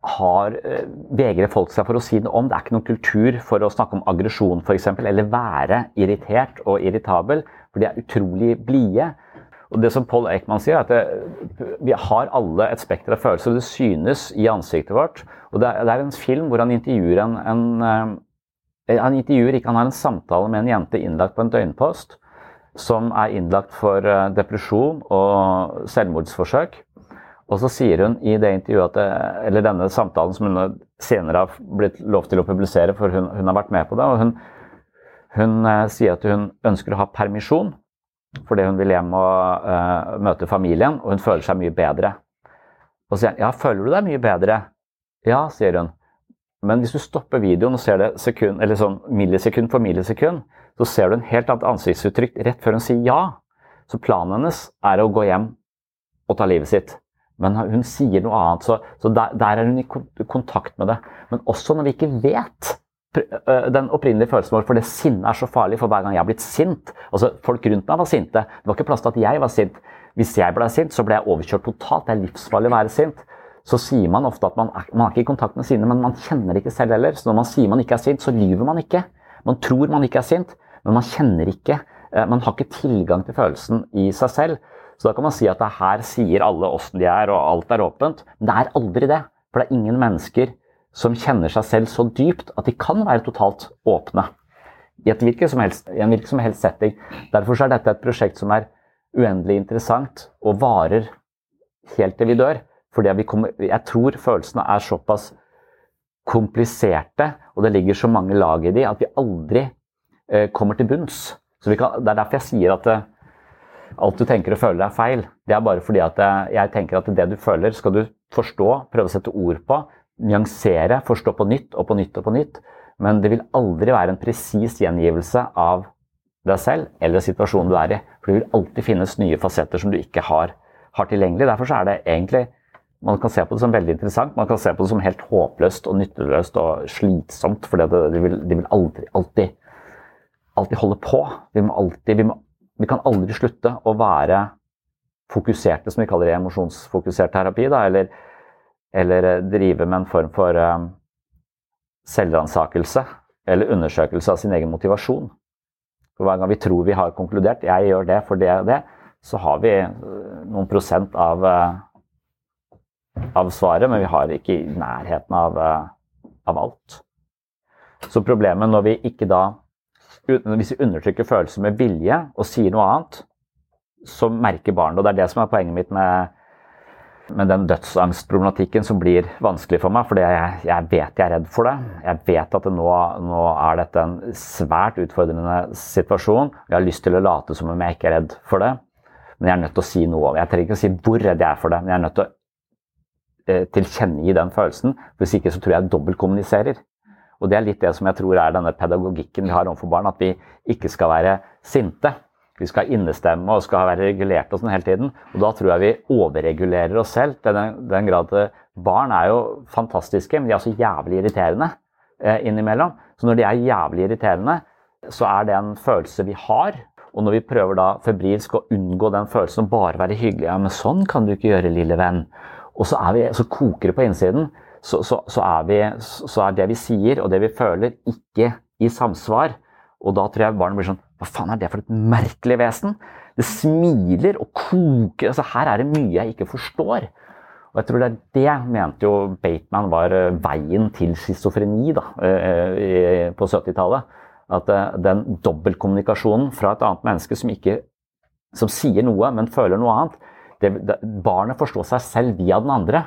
har eh, vegrer folk seg for å si noe om. Det er ikke noen kultur for å snakke om aggresjon f.eks., eller være irritert og irritabel, for de er utrolig blide. Og det som Paul Ekman sier, er at det, vi har alle et spekter av følelser. Det synes i ansiktet vårt. Og det er, det er en film hvor han intervjuer en, en, eh, Han intervjuer ikke, han har en samtale med en jente innlagt på en døgnpost som er innlagt for eh, depresjon og selvmordsforsøk. Og så sier hun i det intervjuet, at, eh, eller denne samtalen som hun senere har blitt lov til å publisere, for hun, hun har vært med på det, og hun, hun uh, sier at hun ønsker å ha permisjon fordi hun vil hjem og uh, møte familien, og hun føler seg mye bedre. Og så sier han ja, føler du deg mye bedre? Ja, sier hun. Men hvis du stopper videoen og ser det sekund, sånn millisekund for millisekund, så ser du en helt annet ansiktsuttrykk rett før hun sier ja. Så planen hennes er å gå hjem og ta livet sitt. Men hun sier noe annet, så, så der, der, er hun i kontakt med det. Men også når vi ikke vet den opprinnelige følelsen vår, for det sinnet er så farlig for hver gang jeg har blitt sint. Altså, Folk rundt meg var sinte. Det var ikke plass til at jeg var sint. Hvis jeg ble sint, så ble jeg overkjørt totalt. Det er livsfarlig å være sint. Så sier man ofte at man, man er ikke i kontakt med sinnet, men man kjenner det ikke selv heller. Så når man sier man ikke er sint, så lyver man ikke. Man tror man ikke er sint, men man kjenner ikke. Man har ikke tilgang til følelsen i seg selv. Så da kan man si at det her sier alle åssen de er, og alt er åpent. Men det er aldri det. For det er ingen mennesker som kjenner seg selv så dypt at de kan være totalt åpne. I, helst, i en hvilken som helst setting. Derfor er dette et prosjekt som er uendelig interessant og varer helt til vi dør. Fordi jeg tror følelsene er såpass kompliserte, og det ligger så mange lag i de, at vi aldri eh, kommer til bunns. Kan, Det er derfor jeg sier at eh, alt du tenker og føler er feil. Det er bare fordi at jeg tenker at det du føler, skal du forstå, prøve å sette ord på, nyansere, forstå på nytt og på nytt og på nytt. Men det vil aldri være en presis gjengivelse av deg selv eller situasjonen du er i. For det vil alltid finnes nye fasetter som du ikke har, har tilgjengelig. Derfor er det egentlig man kan se på det som veldig interessant, man kan se på det som helt håpløst og nytteløst og slitsomt. For det, vil, de vil aldri, alltid, alltid holde på. Vi må alltid, vi må vi kan aldri slutte å være fokuserte, som vi kaller det emosjonsfokusert terapi, da, eller, eller, eh, drive med en form for um, selvransakelse eller undersøkelse av sin egen motivasjon. For Hver gang vi tror vi har konkludert, jeg gjør det for det og det, så har vi noen prosent av, av svaret, men vi har ikke i nærheten av, av alt. Så problemet når vi ikke da hvis vi undertrykker følelser med vilje og sier noe annet, så merker barnet Og det er det som er poenget mitt med, med den dødsangstproblematikken som blir vanskelig for meg. For jeg, jeg, vet jeg er redd for det. Jeg vet at det nå, nå, er dette en svært utfordrende situasjon. Jeg har lyst til å late som om jeg ikke er redd for det. Men jeg er nødt til å si noe. Jeg trenger ikke å si hvor redd jeg er for det, men jeg er nødt til å eh, tilkjennegi den følelsen. Hvis ikke så tror jeg jeg dobbeltkommuniserer. Og det er litt det som jeg tror er denne pedagogikken vi har overfor barn, at vi ikke skal være sinte. Vi skal innestemme og skal være regulerte og sånn hele tiden. Og da tror jeg vi overregulerer oss selv til den, den grad at barn er jo fantastiske, men de er også jævlig irriterende eh, innimellom. Så når de er jævlig irriterende, så er det en følelse vi har. Og når vi prøver da febrilsk å unngå den følelsen og bare være hyggelige, ja, men sånn kan du ikke gjøre, lille venn. Og så, vi, så koker det på innsiden så, så, så, er vi, så, er det vi sier og det vi føler, ikke i samsvar. Og da tror jeg barnet blir sånn Hva faen er det for et merkelig vesen? Det smiler og koker. altså Her er det mye jeg ikke forstår. Og jeg tror det er det mente jo Bateman var eh, veien til schizofreni da, på 70-tallet. At eh, den dobbeltkommunikasjonen fra et annet menneske som, ikke, som sier noe, men føler noe annet det, det, Barnet forstår seg selv via den andre.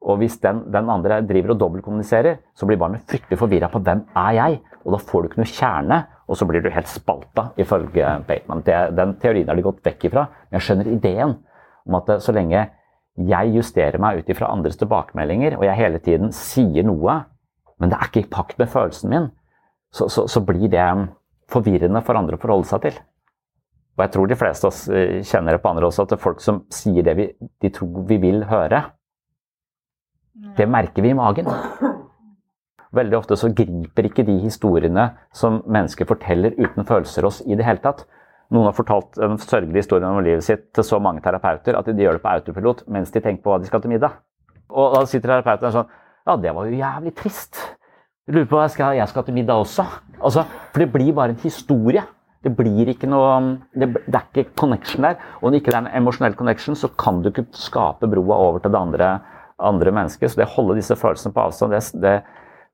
Og hvis den, den andre driver og dobbeltkommuniserer, så blir barnet fryktelig forvirra på hvem er jeg? Og da får du ikke noe kjerne, og så blir du helt spalta, ifølge Bateman. Det, den teorien har de gått vekk ifra. Men jeg skjønner ideen om at så lenge jeg justerer meg ut ifra andres tilbakemeldinger, og jeg hele tiden sier noe, men det er ikke i pakt med følelsen min, så, så, så blir det forvirrende for andre å forholde seg til. Og jeg tror de fleste av oss eh, kjenner det på andre også, at det er folk som sier det vi, de tror vi vil høre, det merker vi i magen. Veldig ofte så griper ikke de historiene som mennesker forteller uten følelser oss i det hele tatt. Noen har fortalt en sørgelig historie om livet sitt til så mange terapeuter at de gjør det på autopilot mens de tenker på hva de skal til middag. Og da sitter terapeuten der sånn Ja, det var jo jævlig trist. Jeg lurer på hva jeg skal, jeg skal til middag også. Altså, for det blir bare en historie. Det blir ikke noe det, det, er ikke connection der. Og når ikke det er en emosjonell connection, så kan du ikke skape broa over til det andre, andre mennesker. Så det å holde disse følelsene på avstand, det, det,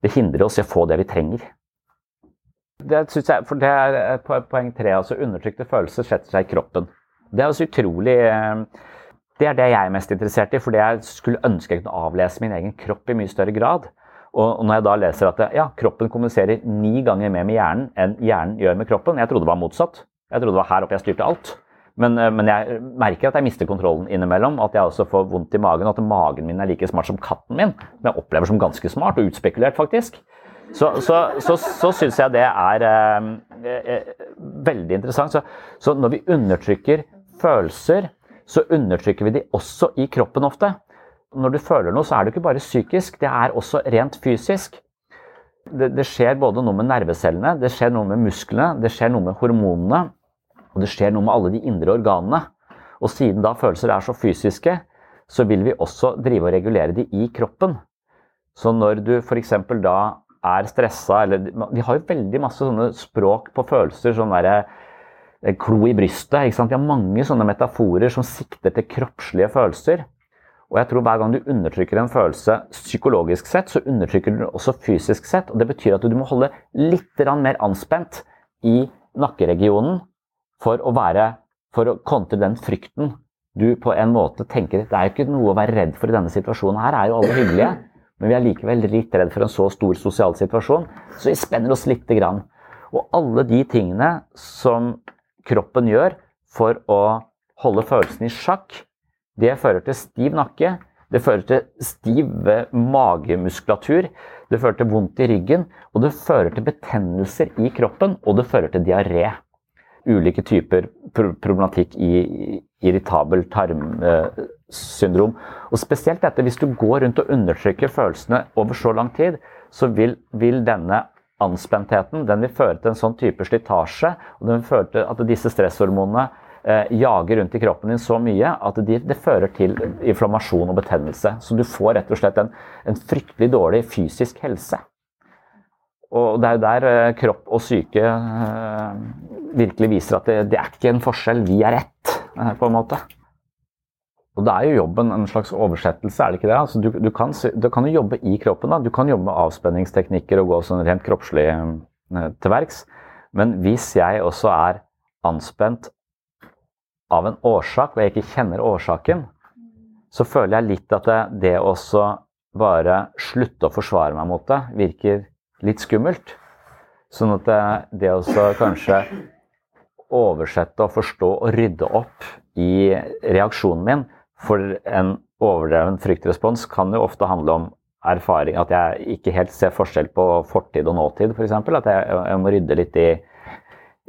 det hindrer oss i å få det vi trenger. Det, jeg, for det er poeng tre. altså Undertrykte følelser setter seg i kroppen. Det er også utrolig eh, Det er det jeg er mest interessert i, fordi jeg skulle ønske jeg kunne avlese min egen kropp i mye større grad. Og når jeg da leser at ja, kroppen kommuniserer ni ganger mer med hjernen enn hjernen gjør med kroppen Jeg trodde det var motsatt. Jeg trodde det var her oppe jeg styrte alt. Men, eh, men, jeg merker at jeg mister kontrollen innimellom. At jeg også får vondt i magen. Og at magen min er like smart som katten min. Som jeg opplever som ganske smart og utspekulert, faktisk. Så, så, så, så syns jeg det er eh, eh, veldig interessant. Så, så, når vi undertrykker følelser, så undertrykker vi de også i kroppen ofte. Når du føler noe, så er det ikke bare psykisk, det er også rent fysisk. Det, det skjer både noe med nervecellene, det skjer noe med musklene, det skjer noe med hormonene, og det skjer noe med alle de indre organene. Og siden da følelser er så fysiske, så vil vi også drive og regulere de i kroppen. Så når du f.eks. da er stressa, eller Vi har jo veldig masse sånne språk på følelser. sånn der, eh, Klo i brystet. ikke sant? Vi har mange sånne metaforer som sikter til kroppslige følelser. Og jeg tror hver gang du undertrykker en følelse psykologisk sett, så undertrykker du den også fysisk sett. og Det betyr at du må holde litt mer anspent i nakkeregionen for å være for å kontre den frykten du på en måte tenker Det er jo ikke noe å være redd for i denne situasjonen. Her er jo alle hyggelige. Men vi er likevel litt redd for en så stor sosial situasjon, så vi spenner oss lite grann. Og alle de tingene som kroppen gjør for å holde følelsene i sjakk, det fører til stiv nakke, det fører til stiv magemuskulatur, det fører til vondt i ryggen, og det fører til betennelser i kroppen, og det fører til diaré. Ulike typer problematikk i irritabel tarmsyndrom. Og spesielt dette, hvis du går rundt og undertrykker følelsene over så lang tid, så vil, vil denne anspentheten den vil føre til en sånn type slitasje, og den vil føre til at disse stresshormonene eh, jager rundt i kroppen din så mye at det fører til inflammasjon og betennelse. Så du får rett og slett en, en fryktelig dårlig fysisk helse. Og det er jo der eh, kropp og syke eh, virkelig viser at det, det, er ikke en forskjell, vi er ett, eh, på en måte. Og da er jo jobben en slags oversettelse, er det ikke det? Altså, du, du, kan, du, kan, jo jobbe i kroppen. da. Du kan jobbe med avspenningsteknikker og gå sånn rent kroppslig til verks. Men hvis jeg også er anspent av en årsak, og jeg ikke kjenner årsaken, så føler jeg litt at det, det også bare slutte å forsvare meg mot det, virker litt skummelt. Sånn at det, også kanskje oversette og forstå og rydde opp i reaksjonen min for en overdreven fryktrespons kan jo ofte handle om erfaring, at jeg ikke helt ser forskjell på fortid og nåtid, f.eks. At jeg, jeg, må rydde litt i,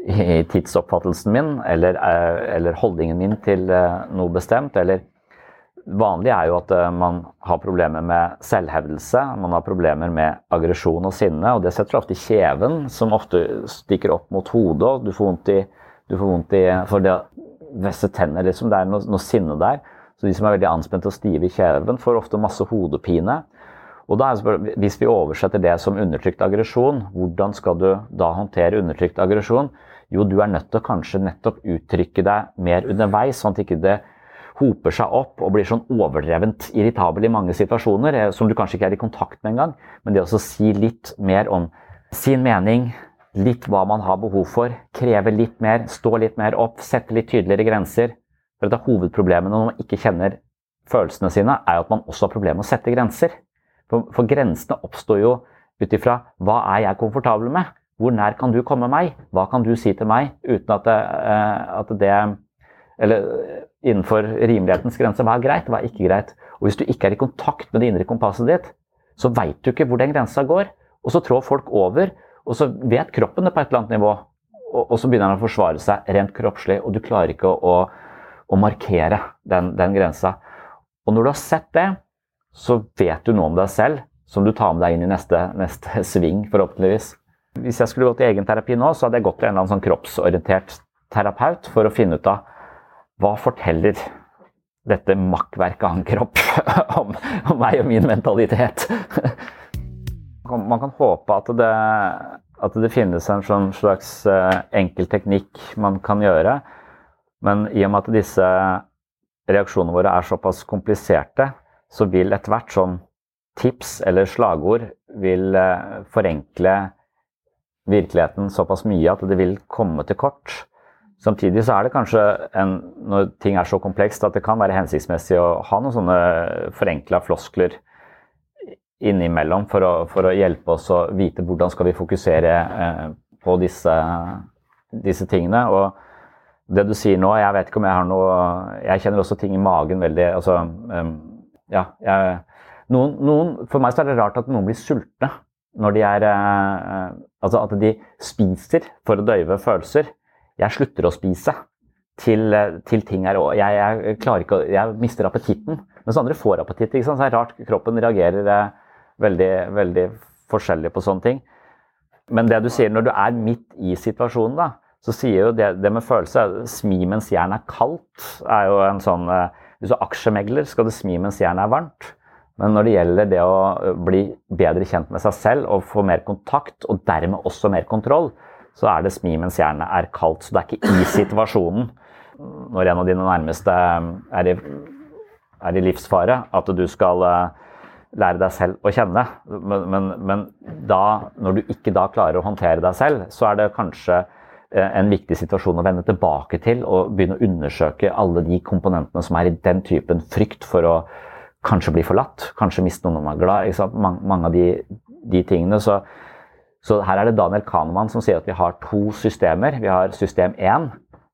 i tidsoppfattelsen min, eller, eh, eller, holdningen min til eh, noe bestemt. Eller vanlig er jo at eh, man har problemer med selvhevdelse, man har problemer med aggresjon og sinne, og det setter ofte i kjeven, som ofte stikker opp mot hodet, og du får vondt i, du vondt i for det vesse tenner, liksom. Det er noe, noe sinne der. Så de som er veldig anspente og stive i kjeven, får ofte masse hodepine. Og da er det, Hvis vi oversetter det som undertrykt aggresjon, hvordan skal du da håndtere undertrykt aggresjon? Jo, du er nødt til å kanskje nettopp uttrykke deg mer underveis, sånn at ikke det hoper seg opp og blir sånn overdrevent irritabel i mange situasjoner, eh, som du kanskje ikke er i kontakt med engang. Men det å si litt mer om sin mening, litt hva man har behov for, kreve litt mer, stå litt mer opp, sette litt tydeligere grenser, for et av hovedproblemene når man ikke kjenner følelsene sine, er jo at man også har problemer med å sette grenser. For, for grensene oppstår jo ut ifra hva er jeg komfortabel med? Hvor nær kan du komme meg? Hva kan du si til meg uten at det, eh, at det Eller innenfor rimelighetens grense, hva er greit, hva er ikke greit? Og hvis du ikke er i kontakt med det indre kompasset ditt, så veit du ikke hvor den grensa går. Og så trår folk over, Og så vet kroppen det på et eller annet nivå, og, og så begynner den å forsvare seg rent kroppslig, og du klarer ikke å, å, å markere den, den grensa. Og når du har sett det, så vet du noe om deg selv som du tar med deg inn i neste, neste sving, forhåpentligvis. Hvis jeg skulle gått i egenterapi nå, så hadde jeg gått til en eller annen sånn kroppsorientert terapeut for å finne ut av hva forteller dette makkverket av en kropp om, om, meg og min mentalitet. Man kan håpe at det, at det finnes en sånn slags eh, enkel teknikk man kan gjøre, men i og med at disse reaksjonene våre er såpass kompliserte, så vil etter hvert sånn tips eller slagord vil eh, forenkle virkeligheten såpass mye at det vil komme til kort. Samtidig så er det kanskje en, når ting er så komplekst at det kan være hensiktsmessig å ha noen sånne forenkla floskler innimellom for å, for å, hjelpe oss å vite hvordan skal vi fokusere eh, på disse, disse, tingene. Og det du sier nå, jeg vet ikke om jeg har noe Jeg kjenner også ting i magen veldig altså, um, ja, jeg, noen, noen, For meg så er det rart at noen blir sultne når de er eh, Altså at de spiser for å døyve følelser. Jeg slutter å spise til, eh, til ting er jeg, jeg, ikke Jeg mister appetitten. Mens andre får appetitt. Ikke sant? Så det er rart kroppen reagerer eh, veldig, veldig forskjellig på sånne ting. Men det du sier når du er midt i situasjonen, da, så sier jo det, det med følelse Smi mens jernet er kaldt, er jo en sånn Hvis du er aksjemegler, skal du smi mens jernet er varmt. Men når det gjelder det å bli bedre kjent med seg selv og få mer kontakt, og dermed også mer kontroll, så er det smi mens jernet er kaldt. Så det er ikke i situasjonen når en av dine nærmeste er i, er i livsfare, at du skal lære deg selv å kjenne. Men, men, men da, når du ikke da klarer å håndtere deg selv, så er det kanskje en viktig situasjon å vende tilbake til og begynne å undersøke alle de komponentene som er i den typen frykt for å kanskje bli forlatt, kanskje miste noen man er glad Mange, mange, av de, de tingene. Så, så, her er det Daniel Kahneman som sier at vi har to systemer. Vi har system 1,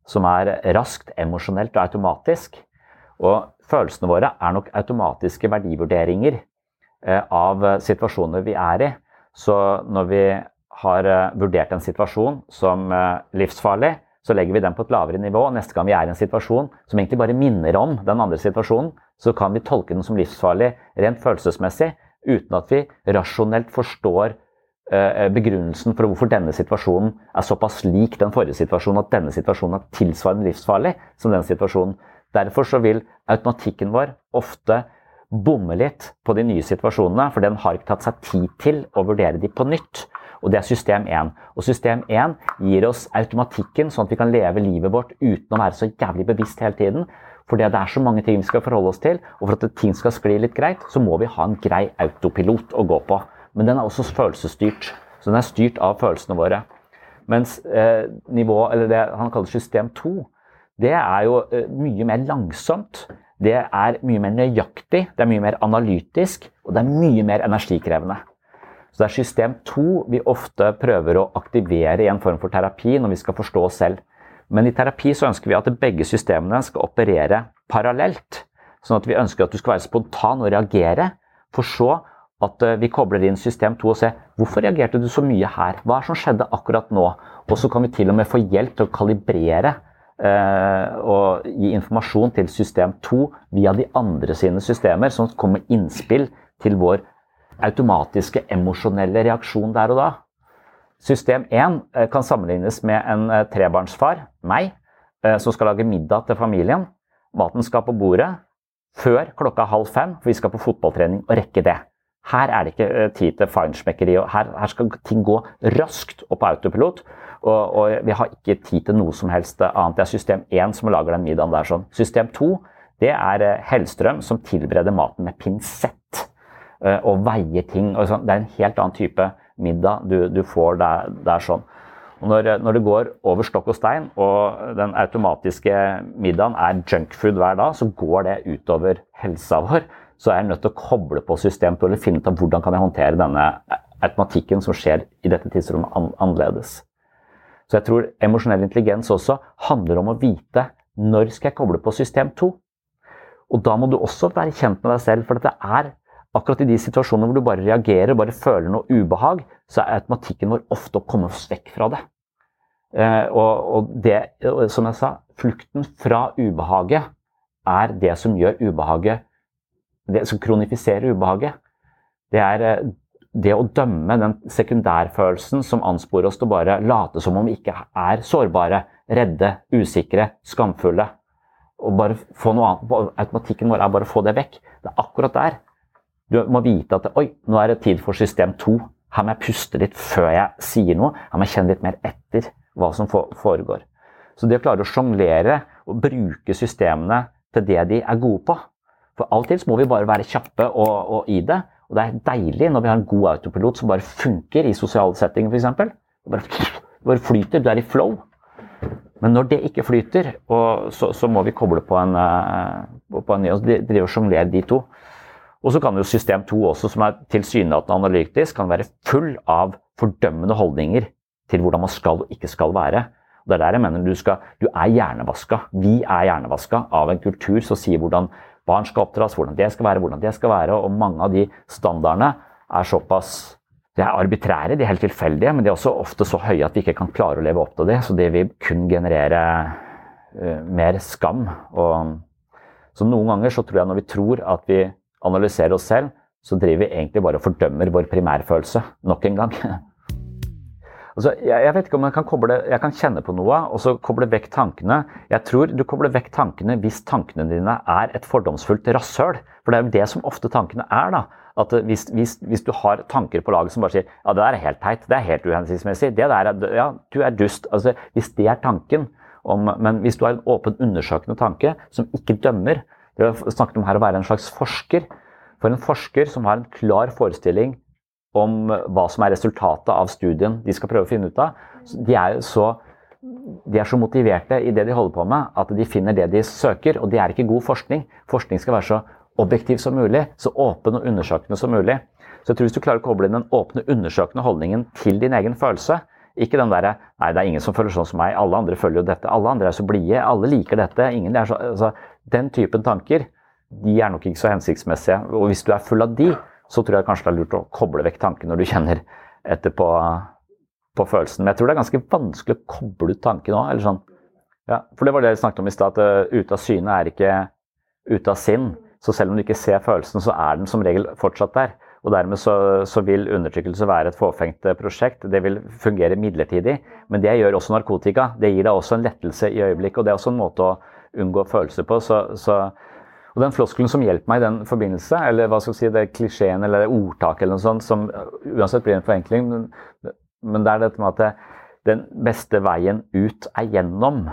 som er raskt, emosjonelt og automatisk. Og følelsene våre er nok automatiske verdivurderinger eh, av situasjoner vi er i. Så når vi har eh, vurdert en situasjon som eh, livsfarlig, så legger vi den på et lavere nivå. Neste gang vi er i en situasjon som egentlig bare minner om den andre situasjonen, så kan vi tolke den som livsfarlig rent følelsesmessig, uten at vi rasjonelt forstår begrunnelsen for hvorfor denne situasjonen er såpass lik den forrige situasjonen at denne situasjonen er tilsvarende livsfarlig som den situasjonen. Derfor så vil automatikken vår ofte bomme litt på de nye situasjonene, for den har ikke tatt seg tid til å vurdere de på nytt. Og det er system 1. Og system 1 gir oss automatikken, sånn at vi kan leve livet vårt uten å være så jævlig bevisst hele tiden. Fordi det er så mange ting vi skal forholde oss til, og for at ting skal skli litt greit, så må vi ha en grei autopilot å gå på. Men den er også følelsesstyrt. Så den er styrt av følelsene våre. Mens eh, nivå, eller det han kaller system 2, det er jo eh, mye mer langsomt. Det er mye mer nøyaktig, det er mye mer analytisk, og det er mye mer energikrevende. Så det er system 2 vi ofte prøver å aktivere i en form for terapi når vi skal forstå oss selv. Men i terapi så ønsker vi at begge systemene skal operere parallelt. Sånn at vi ønsker at du skal være spontan og reagere, for så at eh, vi kobler inn system 2 og ser hvorfor reagerte du så mye her? Hva er det som skjedde akkurat nå? Og så kan vi til og med få hjelp til å kalibrere eh, og gi informasjon til system 2 via de andre sine systemer, sånn at det kommer innspill til vår automatiske emosjonelle reaksjon der og da. System 1 eh, kan sammenlignes med en eh, trebarnsfar, meg, som skal lage middag til familien. Maten skal på bordet før klokka halv fem, for vi skal på fotballtrening og rekke det. Her er det ikke tid til feinschmeckeri. Her, her skal ting gå raskt og på autopilot. Og, og, vi har ikke tid til noe som helst annet. Det er system 1 som lager den middagen der. sånn. System 2 det er Hellstrøm som tilbereder maten med pinsett. Eh, og veier ting. Og sånn. det er en helt annen type middag du, du får der, der sånn. Og når, når, det går over stokk og stein, og den automatiske middagen er junkfood hver dag, så går det utover helsa vår. Så er jeg nødt til å koble på system til eller finne ut av hvordan kan jeg håndtere denne automatikken som skjer i dette tidsrommet annerledes. Så jeg tror emosjonell intelligens også handler om å vite når skal jeg koble på system 2. Og da må du også være kjent med deg selv, for dette er akkurat i de situasjonene hvor du bare reagerer bare føler noe ubehag, så er automatikken vår ofte å komme oss vekk fra det. Eh, og, det, som jeg sa, flukten fra ubehaget er det som gjør ubehaget Det som kronifiserer ubehaget. Det er eh, det å dømme den sekundærfølelsen som ansporer oss til å bare late som om vi ikke er sårbare, redde, usikre, skamfulle. Og bare få noe annet. Automatikken vår er bare å få det vekk. Det er akkurat der. Du må vite at oi, nå er det tid for system to. Her må jeg puste litt før jeg sier noe. Her må jeg kjenne litt mer etter hva som foregår. Så det å klare å sjonglere og bruke systemene til det de er gode på For alltid må vi bare være kjappe og, og i det. Og det er deilig når vi har en god autopilot som bare funker i sosiale settinger f.eks. Bare, bare flyter. Du er i flow. Men når det ikke flyter, så, så, må vi koble på en, eh, på en ny og drive og sjonglere de to. Og så kan jo system 2 også, som er tilsynelatende analytisk, kan være full av fordømmende holdninger til hvordan man skal og ikke skal være. Og det er der jeg mener du, skal, du er hjernevaska. Vi er hjernevaska av en kultur som sier hvordan barn skal oppdras, hvordan det skal være, hvordan det skal være. Og mange av de standardene er såpass de er arbitrære, de er helt tilfeldige, men de er også ofte så høye at vi ikke kan klare å leve opp til det. Så det vil kun generere uh, mer skam. Og, så noen ganger så tror jeg når vi tror at vi analyserer oss selv, så driver vi egentlig bare og fordømmer vår primærfølelse nok en gang. Altså, jeg, jeg, vet ikke om jeg kan, koble, jeg kan kjenne på noe og så koble vekk tankene. Jeg tror du kobler vekk tankene hvis tankene dine er et fordomsfullt rasshøl. For det er jo det som ofte tankene er. da. At hvis, hvis, hvis, du har tanker på laget som bare sier ja, det der er helt teit, det er helt uhensiktsmessig, det der er, ja, du er dust. Altså, hvis det er tanken, om, men hvis du har en åpen, undersøkende tanke som ikke dømmer Vi har snakket om her å være en slags forsker. For en forsker som har en klar forestilling om hva som er resultatet av studien de skal prøve å finne ut av. De er så, de er så motiverte i det de holder på med, at de finner det de søker. Og det er ikke god forskning. Forskning skal være så objektiv som mulig, så åpen og undersøkende som mulig. Så jeg tror Hvis du klarer å koble inn den åpne, undersøkende holdningen til din egen følelse, ikke den derre 'nei, det er ingen som føler sånn som meg', alle andre følger jo dette, alle andre er så blide, alle liker dette, ingen er så altså, Den typen tanker de er nok ikke så hensiktsmessige. Og hvis du er full av de, så tror jeg kanskje det er lurt å koble vekk tanken når du kjenner etter på, på følelsen. Men jeg tror det er ganske vanskelig å koble ut tanken òg. Sånn. Ja, for det var det jeg snakket om i stad, at uh, ute av syne er ikke ute av sinn. Så selv om du ikke ser følelsen, så er den som regel fortsatt der. Og dermed så, så, vil undertrykkelse være et fåfengt eh, prosjekt. Det vil fungere midlertidig. Men det gjør også narkotika. Det gir deg også en lettelse i øyeblikket. Og det er også en måte å unngå følelser på. Så, så og den floskelen som hjelper meg i den forbindelse, eller hva skal jeg si, det klisjeen eller ordtaket eller noe sånt, som uansett blir en forenkling, men, men det er dette med at den beste veien ut er gjennom.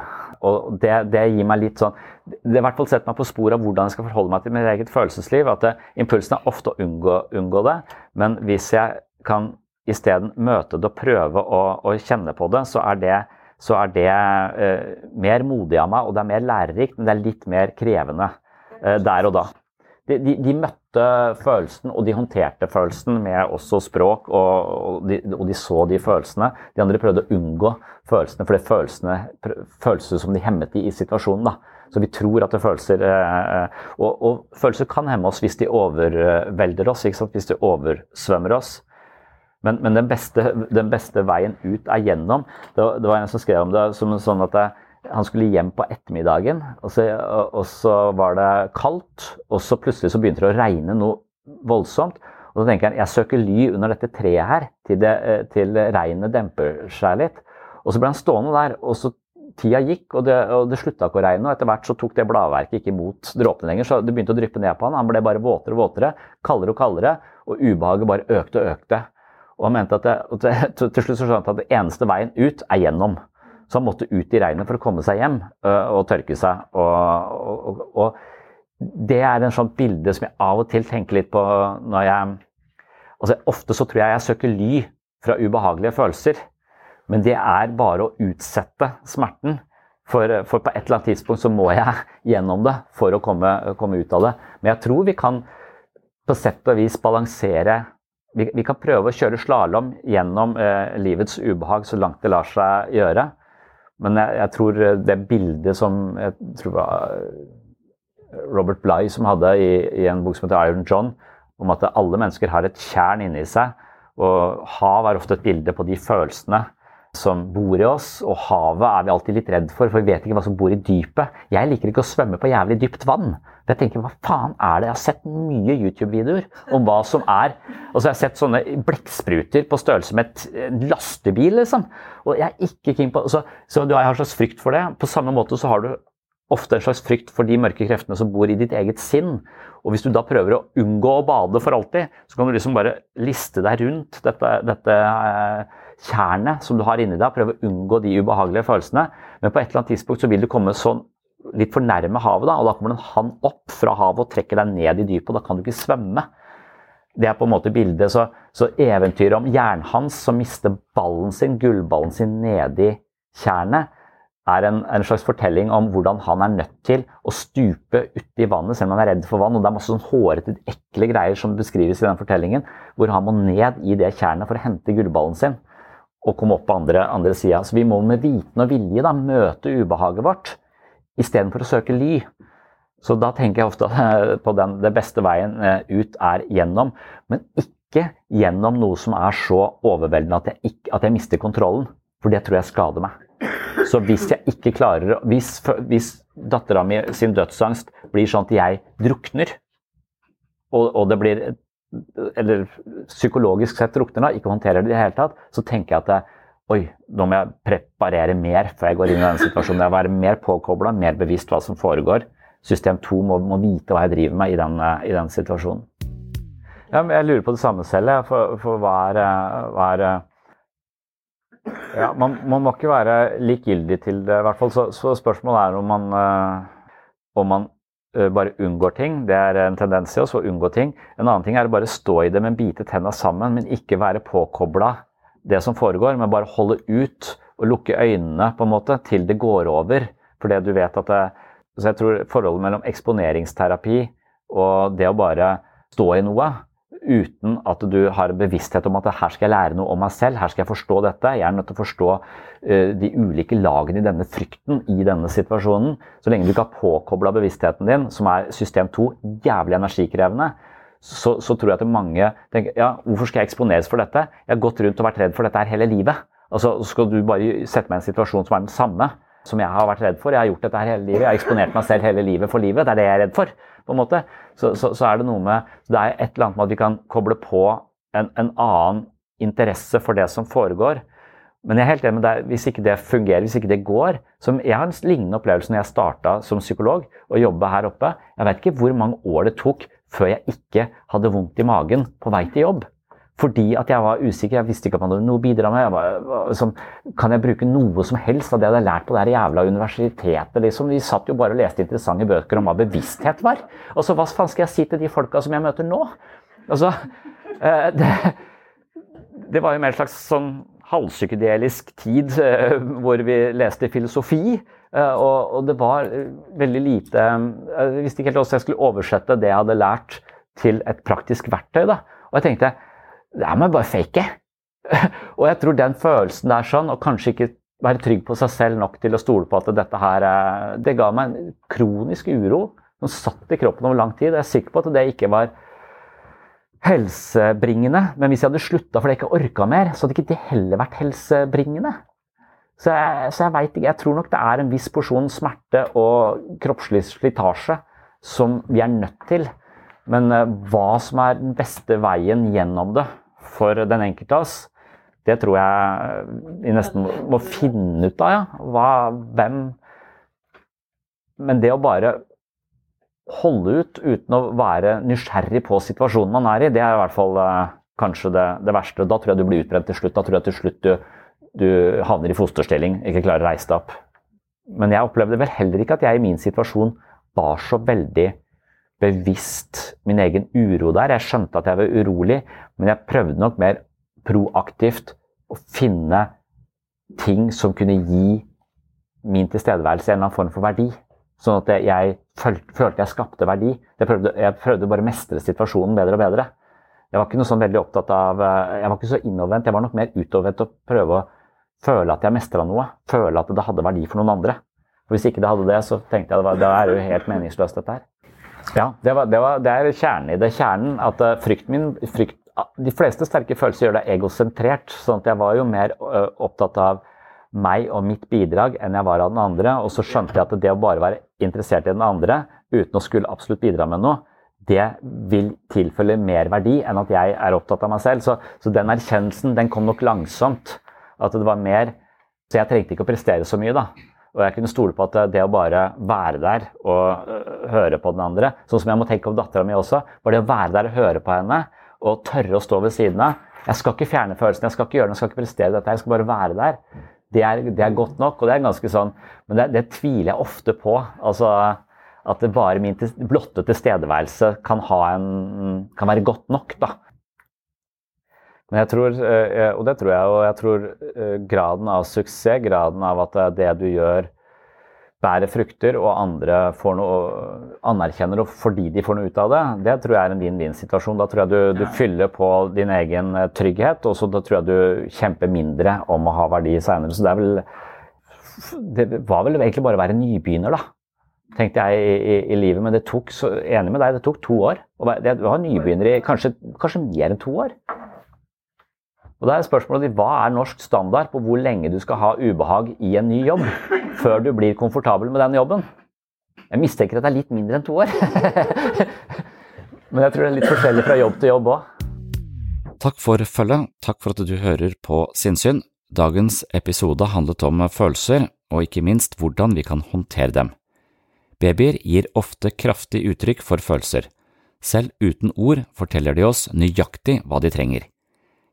Og det, det, gir meg litt sånn Det har i hvert fall sett meg på sporet av hvordan jeg skal forholde meg til mitt eget følelsesliv. At det, impulsen er ofte å unngå, unngå, det, men hvis jeg kan isteden møte det og prøve å, å, kjenne på det, så er det, så er det eh, mer modig av meg, og det er mer lærerikt, men det er litt mer krevende. Eh, der og da. De, de, de, møtte følelsen, og de håndterte følelsen med også språk, og, og, de, og, de, så de følelsene. De andre prøvde å unngå følelsene, for det følelsene føltes som de hemmet i, i situasjonen. da. Så vi tror at det følelser eh, og, og, følelser kan hemme oss hvis de overvelder oss, hvis de oversvømmer oss. Men, men den, beste, den, beste, veien ut er gjennom. Det det var en som skrev om det som sånn at det, han skulle hjem på ettermiddagen, og så, og så, var det kaldt. Og så plutselig så begynte det å regne noe voldsomt. Og så tenker han jeg søker ly under dette treet her til, det, eh, til regnet demper seg litt. Og så ble han stående der. og så Tida gikk, og det, og det slutta ikke å regne. og Etter hvert så tok det bladverket ikke imot dråpene lenger, så det begynte å dryppe ned på han. Han ble bare våtere og våtere, kaldere og kaldere, og ubehaget bare økte og økte. Og han mente at det, til, til slutt så skjønte han at det eneste veien ut er gjennom. Så han måtte ut i regnet for å komme seg hjem og tørke seg. Og, og, og, det er en sånt bilde som jeg av og til tenker litt på når jeg altså Ofte så tror jeg jeg søker ly fra ubehagelige følelser. Men det er bare å utsette smerten. For, for, på et eller annet tidspunkt så må jeg gjennom det for å komme, komme ut av det. Men jeg tror vi kan på sett og vis balansere vi, vi kan prøve å kjøre slalåm gjennom eh, livets ubehag så langt det lar seg gjøre. Men jeg, jeg, tror det bildet som jeg tror var Robert Bligh som hadde i, i, en bok som heter Iron John, om at alle mennesker har et tjern inni seg. Og hav er ofte et bilde på de følelsene som bor i oss. Og havet er vi alltid litt redd for, for vi vet ikke hva som bor i dypet. Jeg liker ikke å svømme på jævlig dypt vann. For jeg tenker, hva faen er det? Jeg har sett mye YouTube-videoer om hva som er Og så har jeg sett sånne blekkspruter på størrelse med et lastebil, liksom. Og jeg er ikke keen på Så, så du har en slags frykt for det. På samme måte så har du ofte en slags frykt for de mørke kreftene som bor i ditt eget sinn. Og hvis du da prøver å unngå å bade for alltid, så kan du liksom bare liste deg rundt dette, dette eh, tjernet som du har inni deg, prøve å unngå de ubehagelige følelsene. Men på et eller annet tidspunkt så vil du komme sånn litt for nærme havet, da, og da kommer det en hann opp fra havet og trekker deg ned i dypet, og da kan du ikke svømme. Det er på en måte bildet. Så, så eventyret om jernhans som mister ballen sin, gullballen sin, nedi tjernet, er en, en, slags fortelling om hvordan han er nødt til å stupe uti vannet selv om han er redd for vann. og Det er masse sånn hårete, ekle greier som beskrives i den fortellingen, hvor han må ned i det tjernet for å hente gullballen sin og komme opp på andre, andre sida. Så vi må med viten og vilje da, møte ubehaget vårt istedenfor å søke ly. Så da tenker jeg ofte på den, det beste veien eh, ut er gjennom, men ikke gjennom noe som er så overveldende at jeg, ikke, at jeg mister kontrollen. For det tror jeg skader meg. Så hvis jeg ikke klarer Hvis, hvis dattera mi sin dødsangst blir sånn at jeg drukner, og, og det blir Eller psykologisk sett drukner, ikke håndterer det i det hele tatt, så tenker jeg at Oi, nå må jeg preparere mer før jeg går inn i denne situasjonen. Jeg må være mer påkobla, mer bevisst hva som foregår. System 2 må, må vite hva jeg driver med i den, i den situasjonen. Ja, jeg lurer på det samme selv. For, for hva er, hva er ja, man, man, må ikke være likegyldig til det, i hvert fall. Så, så spørsmålet er om man, om man bare unngår ting. Det er en tendens i oss å unngå ting. En annen ting er å bare stå i det, men bite tenna sammen, men ikke være påkobla det som foregår, men bare holde ut og lukke øynene på en måte til det går over. Fordi du vet at det, så jeg tror forholdet mellom eksponeringsterapi og det å bare stå i noe uten at du har bevissthet om at her skal jeg lære noe om meg selv, her skal jeg forstå dette. Jeg er nødt til å forstå uh, de ulike lagene i denne frykten i denne situasjonen. Så lenge du ikke har påkobla bevisstheten din, som er system 2, jævlig energikrevende, så, så, tror jeg at mange tenker ja, hvorfor skal jeg eksponeres for dette? Jeg har gått rundt og vært redd for dette her hele livet. Altså, skal du bare sette meg i en situasjon som er den samme som jeg har vært redd for? Jeg har gjort dette her hele livet. Jeg har eksponert meg selv hele livet for livet. Det er det jeg er redd for. På en måte. Så, så, så er det noe med Det er et eller annet med at vi kan koble på en, en annen interesse for det som foregår. Men jeg er helt enig med deg, hvis ikke det fungerer, hvis ikke det går som Jeg har en lignende opplevelse når jeg starta som psykolog og jobba her oppe. Jeg vet ikke hvor mange år det tok før jeg ikke hadde vondt i magen på vei til jobb. Fordi at jeg var usikker, jeg visste ikke om jeg hadde noe å bidra med. Jeg var, som, kan jeg bruke noe som helst av det jeg hadde lært på det jævla universitetet? Liksom? Vi satt jo bare og leste interessante bøker om hva bevissthet var. Og så hva faen skal jeg si til de folka som jeg møter nå? Altså, eh, det, det var jo mer en slags sånn halvpsykedelisk tid eh, hvor vi leste filosofi. Eh, og, og, det var veldig lite Jeg visste ikke helt hvordan jeg skulle oversette det jeg hadde lært, til et praktisk verktøy. Da. Og jeg tenkte det er man bare fake. og jeg tror den følelsen der sånn, og kanskje ikke være trygg på seg selv nok til å stole på at dette her Det ga meg en kronisk uro som satt i kroppen over lang tid. Jeg er sikker på at det ikke var helsebringende. Men hvis jeg hadde slutta fordi jeg ikke orka mer, så hadde ikke det heller vært helsebringende. Så jeg, jeg veit ikke. Jeg tror nok det er en viss porsjon smerte og kroppslig slitasje som vi er nødt til. Men uh, hva som er den beste veien gjennom det for den enkelte av oss, det tror jeg vi nesten må, finne ut av. Ja. Hva, hvem Men det å bare holde ut uten å være nysgjerrig på situasjonen man er i, det er i hvert fall uh, kanskje det, det verste. Da tror jeg du blir utbrent til slutt. Da tror jeg til slutt du du havner i fosterstilling, ikke klarer å reise deg opp. Men jeg opplevde vel heller ikke at jeg i min situasjon var så veldig bevisst min egen uro der. Jeg skjønte at jeg var urolig, men jeg prøvde nok mer proaktivt å finne ting som kunne gi min tilstedeværelse en eller annen form for verdi. Sånn at jeg følte jeg skapte verdi. Jeg prøvde, jeg prøvde bare å mestre situasjonen bedre og bedre. Jeg var ikke noe sånn veldig opptatt av Jeg var ikke så innovervendt. Jeg var nok mer utovervendt og prøve å føle at jeg mestra noe. Føle at det hadde verdi for noen andre. For Hvis ikke det hadde det, så tenkte jeg at det er jo helt meningsløst, dette her. Ja, det, var, det, var, det, er kjernen i det. Kjernen at uh, frykten min frykt, De fleste sterke følelser gjør deg egosentrert. sånn at jeg var jo mer opptatt av meg og mitt bidrag enn jeg var av den andre. Og så skjønte jeg at det å bare være interessert i den andre uten å skulle absolutt bidra med noe, det vil tilfelle mer verdi enn at jeg er opptatt av meg selv. Så, så den erkjennelsen den kom nok langsomt. At det var mer Så jeg trengte ikke å prestere så mye, da. Og jeg kunne stole på at det å bare være der og høre på den andre, sånn som jeg må tenke om dattera mi også, var det å være der og høre på henne og tørre å stå ved siden av. Jeg skal ikke fjerne følelsen, jeg skal ikke gjøre noe, jeg skal ikke prestere dette, jeg skal bare være der. Det er, det er godt nok, og det er ganske sånn Men det, det tviler jeg ofte på. Altså at det bare min blotte tilstedeværelse kan, en, kan være godt nok, da. Men jeg tror, øh, og det tror jeg, og jeg tror øh, graden av suksess, graden av at det du gjør bærer frukter, og andre får noe, anerkjenner fordi de får noe ut av det, det tror jeg er en vinn-vinn-situasjon. Da tror jeg du, du, fyller på din egen eh, trygghet, og så da tror jeg du kjemper mindre om å ha verdi seinere. Så det er vel Det var vel egentlig bare å være nybegynner, da. Tenkte jeg i, i, i livet, men det tok så, enig med deg, det tok to år. Det var nybegynner i kanskje, kanskje mer enn to år. Og da er spørsmålet Hva er norsk standard på hvor lenge du skal ha ubehag i en ny jobb før du blir komfortabel med den jobben? Jeg mistenker at det er litt mindre enn to år. Men jeg tror det er litt forskjellig fra jobb til jobb òg. Takk for følget. Takk for at du hører på Sinnsyn. Dagens episode handlet om følelser, og ikke minst hvordan vi kan håndtere dem. Babyer gir ofte kraftig uttrykk for følelser. Selv uten ord forteller de oss nøyaktig hva de trenger.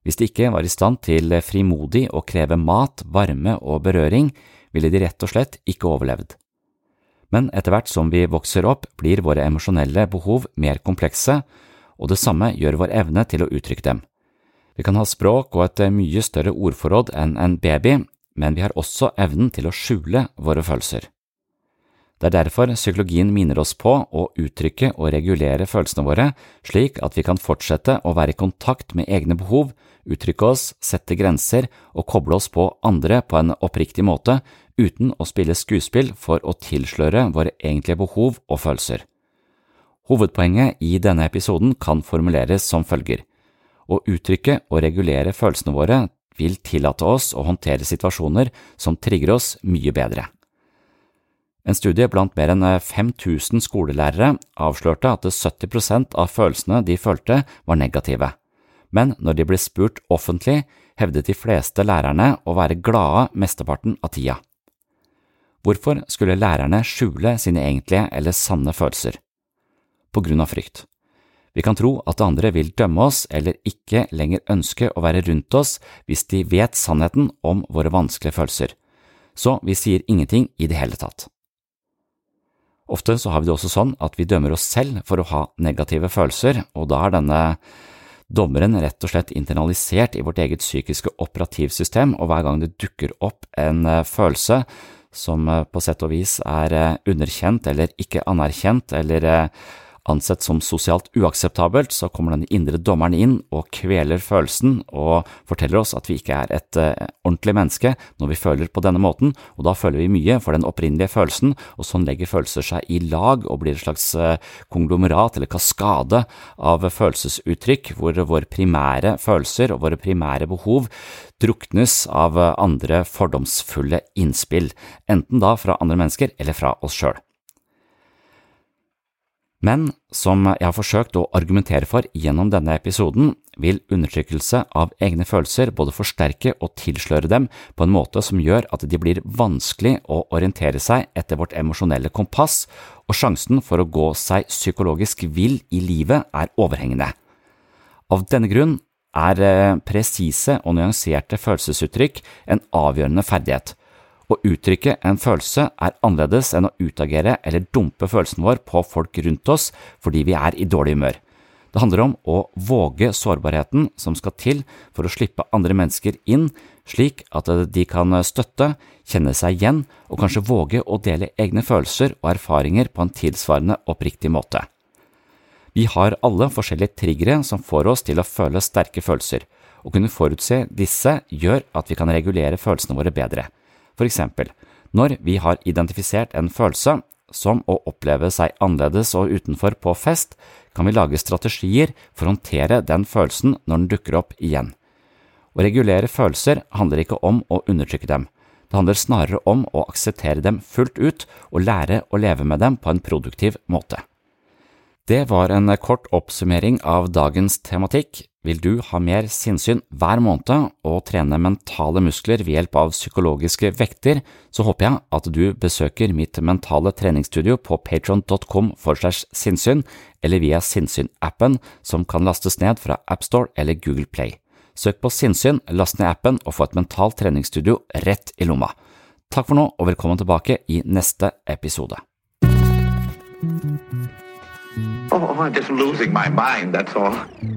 Hvis de ikke var i stand til frimodig å kreve mat, varme og berøring, ville de rett og slett ikke overlevd. Men etter hvert som vi vokser opp, blir våre emosjonelle behov mer komplekse, og det samme gjør vår evne til å uttrykke dem. Vi kan ha språk og et mye større ordforråd enn en baby, men vi har også evnen til å skjule våre følelser. Det er derfor psykologien minner oss på å uttrykke og regulere følelsene våre, slik at vi kan fortsette å være i kontakt med egne behov uttrykke oss, sette grenser og koble oss på andre på en oppriktig måte uten å spille skuespill for å tilsløre våre egentlige behov og følelser. Hovedpoenget i denne episoden kan formuleres som følger. Å uttrykke og regulere følelsene våre vil tillate oss å håndtere situasjoner som trigger oss mye bedre. En studie blant mer enn 5000 skolelærere avslørte at 70% av følelsene de følte, var negative men når de ble spurt offentlig, hevdet de fleste lærerne å være glade mesteparten av tida. Hvorfor skulle lærerne skjule sine egentlige eller sanne følelser? På grunn av frykt. Vi kan tro at andre vil dømme oss eller ikke lenger ønske å være rundt oss hvis de vet sannheten om våre vanskelige følelser, så vi sier ingenting i det hele tatt. Ofte så har vi det også sånn at vi dømmer oss selv for å ha negative følelser, og da er denne dommeren rett og slett internalisert i vårt eget psykiske operativsystem, og hver gang det dukker opp en eh, følelse som eh, på sett og vis er eh, underkjent eller ikke anerkjent eller ansett som sosialt uakseptabelt, så kommer den indre dommeren inn og kveler følelsen og forteller oss at vi ikke er et uh, ordentlig menneske når vi føler på denne måten, og da føler vi mye for den opprinnelige følelsen, og sånn legger følelser seg i lag og blir et slags uh, konglomerat eller kaskade av følelsesuttrykk hvor våre primære følelser og våre primære behov druknes av andre fordomsfulle innspill, enten da fra andre mennesker eller fra oss sjøl. Men som jeg har forsøkt å argumentere for gjennom denne episoden, vil undertrykkelse av egne følelser både forsterke og tilsløre dem på en måte som gjør at de blir vanskelig å orientere seg etter vårt emosjonelle kompass, og sjansen for å gå seg psykologisk vill i livet er overhengende. Av denne grunn er eh, presise og nyanserte følelsesuttrykk en avgjørende ferdighet å uttrykke en følelse er annerledes enn å utagere eller dumpe følelsen vår på folk rundt oss fordi vi er i dårlig humør. Det handler om å våge sårbarheten som skal til for å slippe andre mennesker inn, slik at de kan støtte, kjenne seg igjen og kanskje våge å dele egne følelser og erfaringer på en tilsvarende oppriktig måte. Vi har alle forskjellige triggere som får oss til å føle sterke følelser. Å kunne forutse disse gjør at vi kan regulere følelsene våre bedre. For eksempel, når vi har identifisert en følelse, som å oppleve seg annerledes og utenfor på fest, kan vi lage strategier for å håndtere den følelsen når den dukker opp igjen. Å regulere følelser handler ikke om å undertrykke dem, det handler snarere om å akseptere dem fullt ut og lære å leve med dem på en produktiv måte. Det var en kort oppsummering av dagens tematikk. Vil du ha mer sinnssyn hver måned og trene mentale muskler ved hjelp av psykologiske vekter, så håper jeg at du besøker mitt mentale treningsstudio på patron.com for segs sinnssyn, eller via Sinnssyn-appen, som kan lastes ned fra AppStore eller Google Play. Søk på Sinnssyn, last ned appen og få et mentalt treningsstudio rett i lomma. Takk for nå, og velkommen tilbake i neste episode. Oh, I'm just losing my mind, that's all.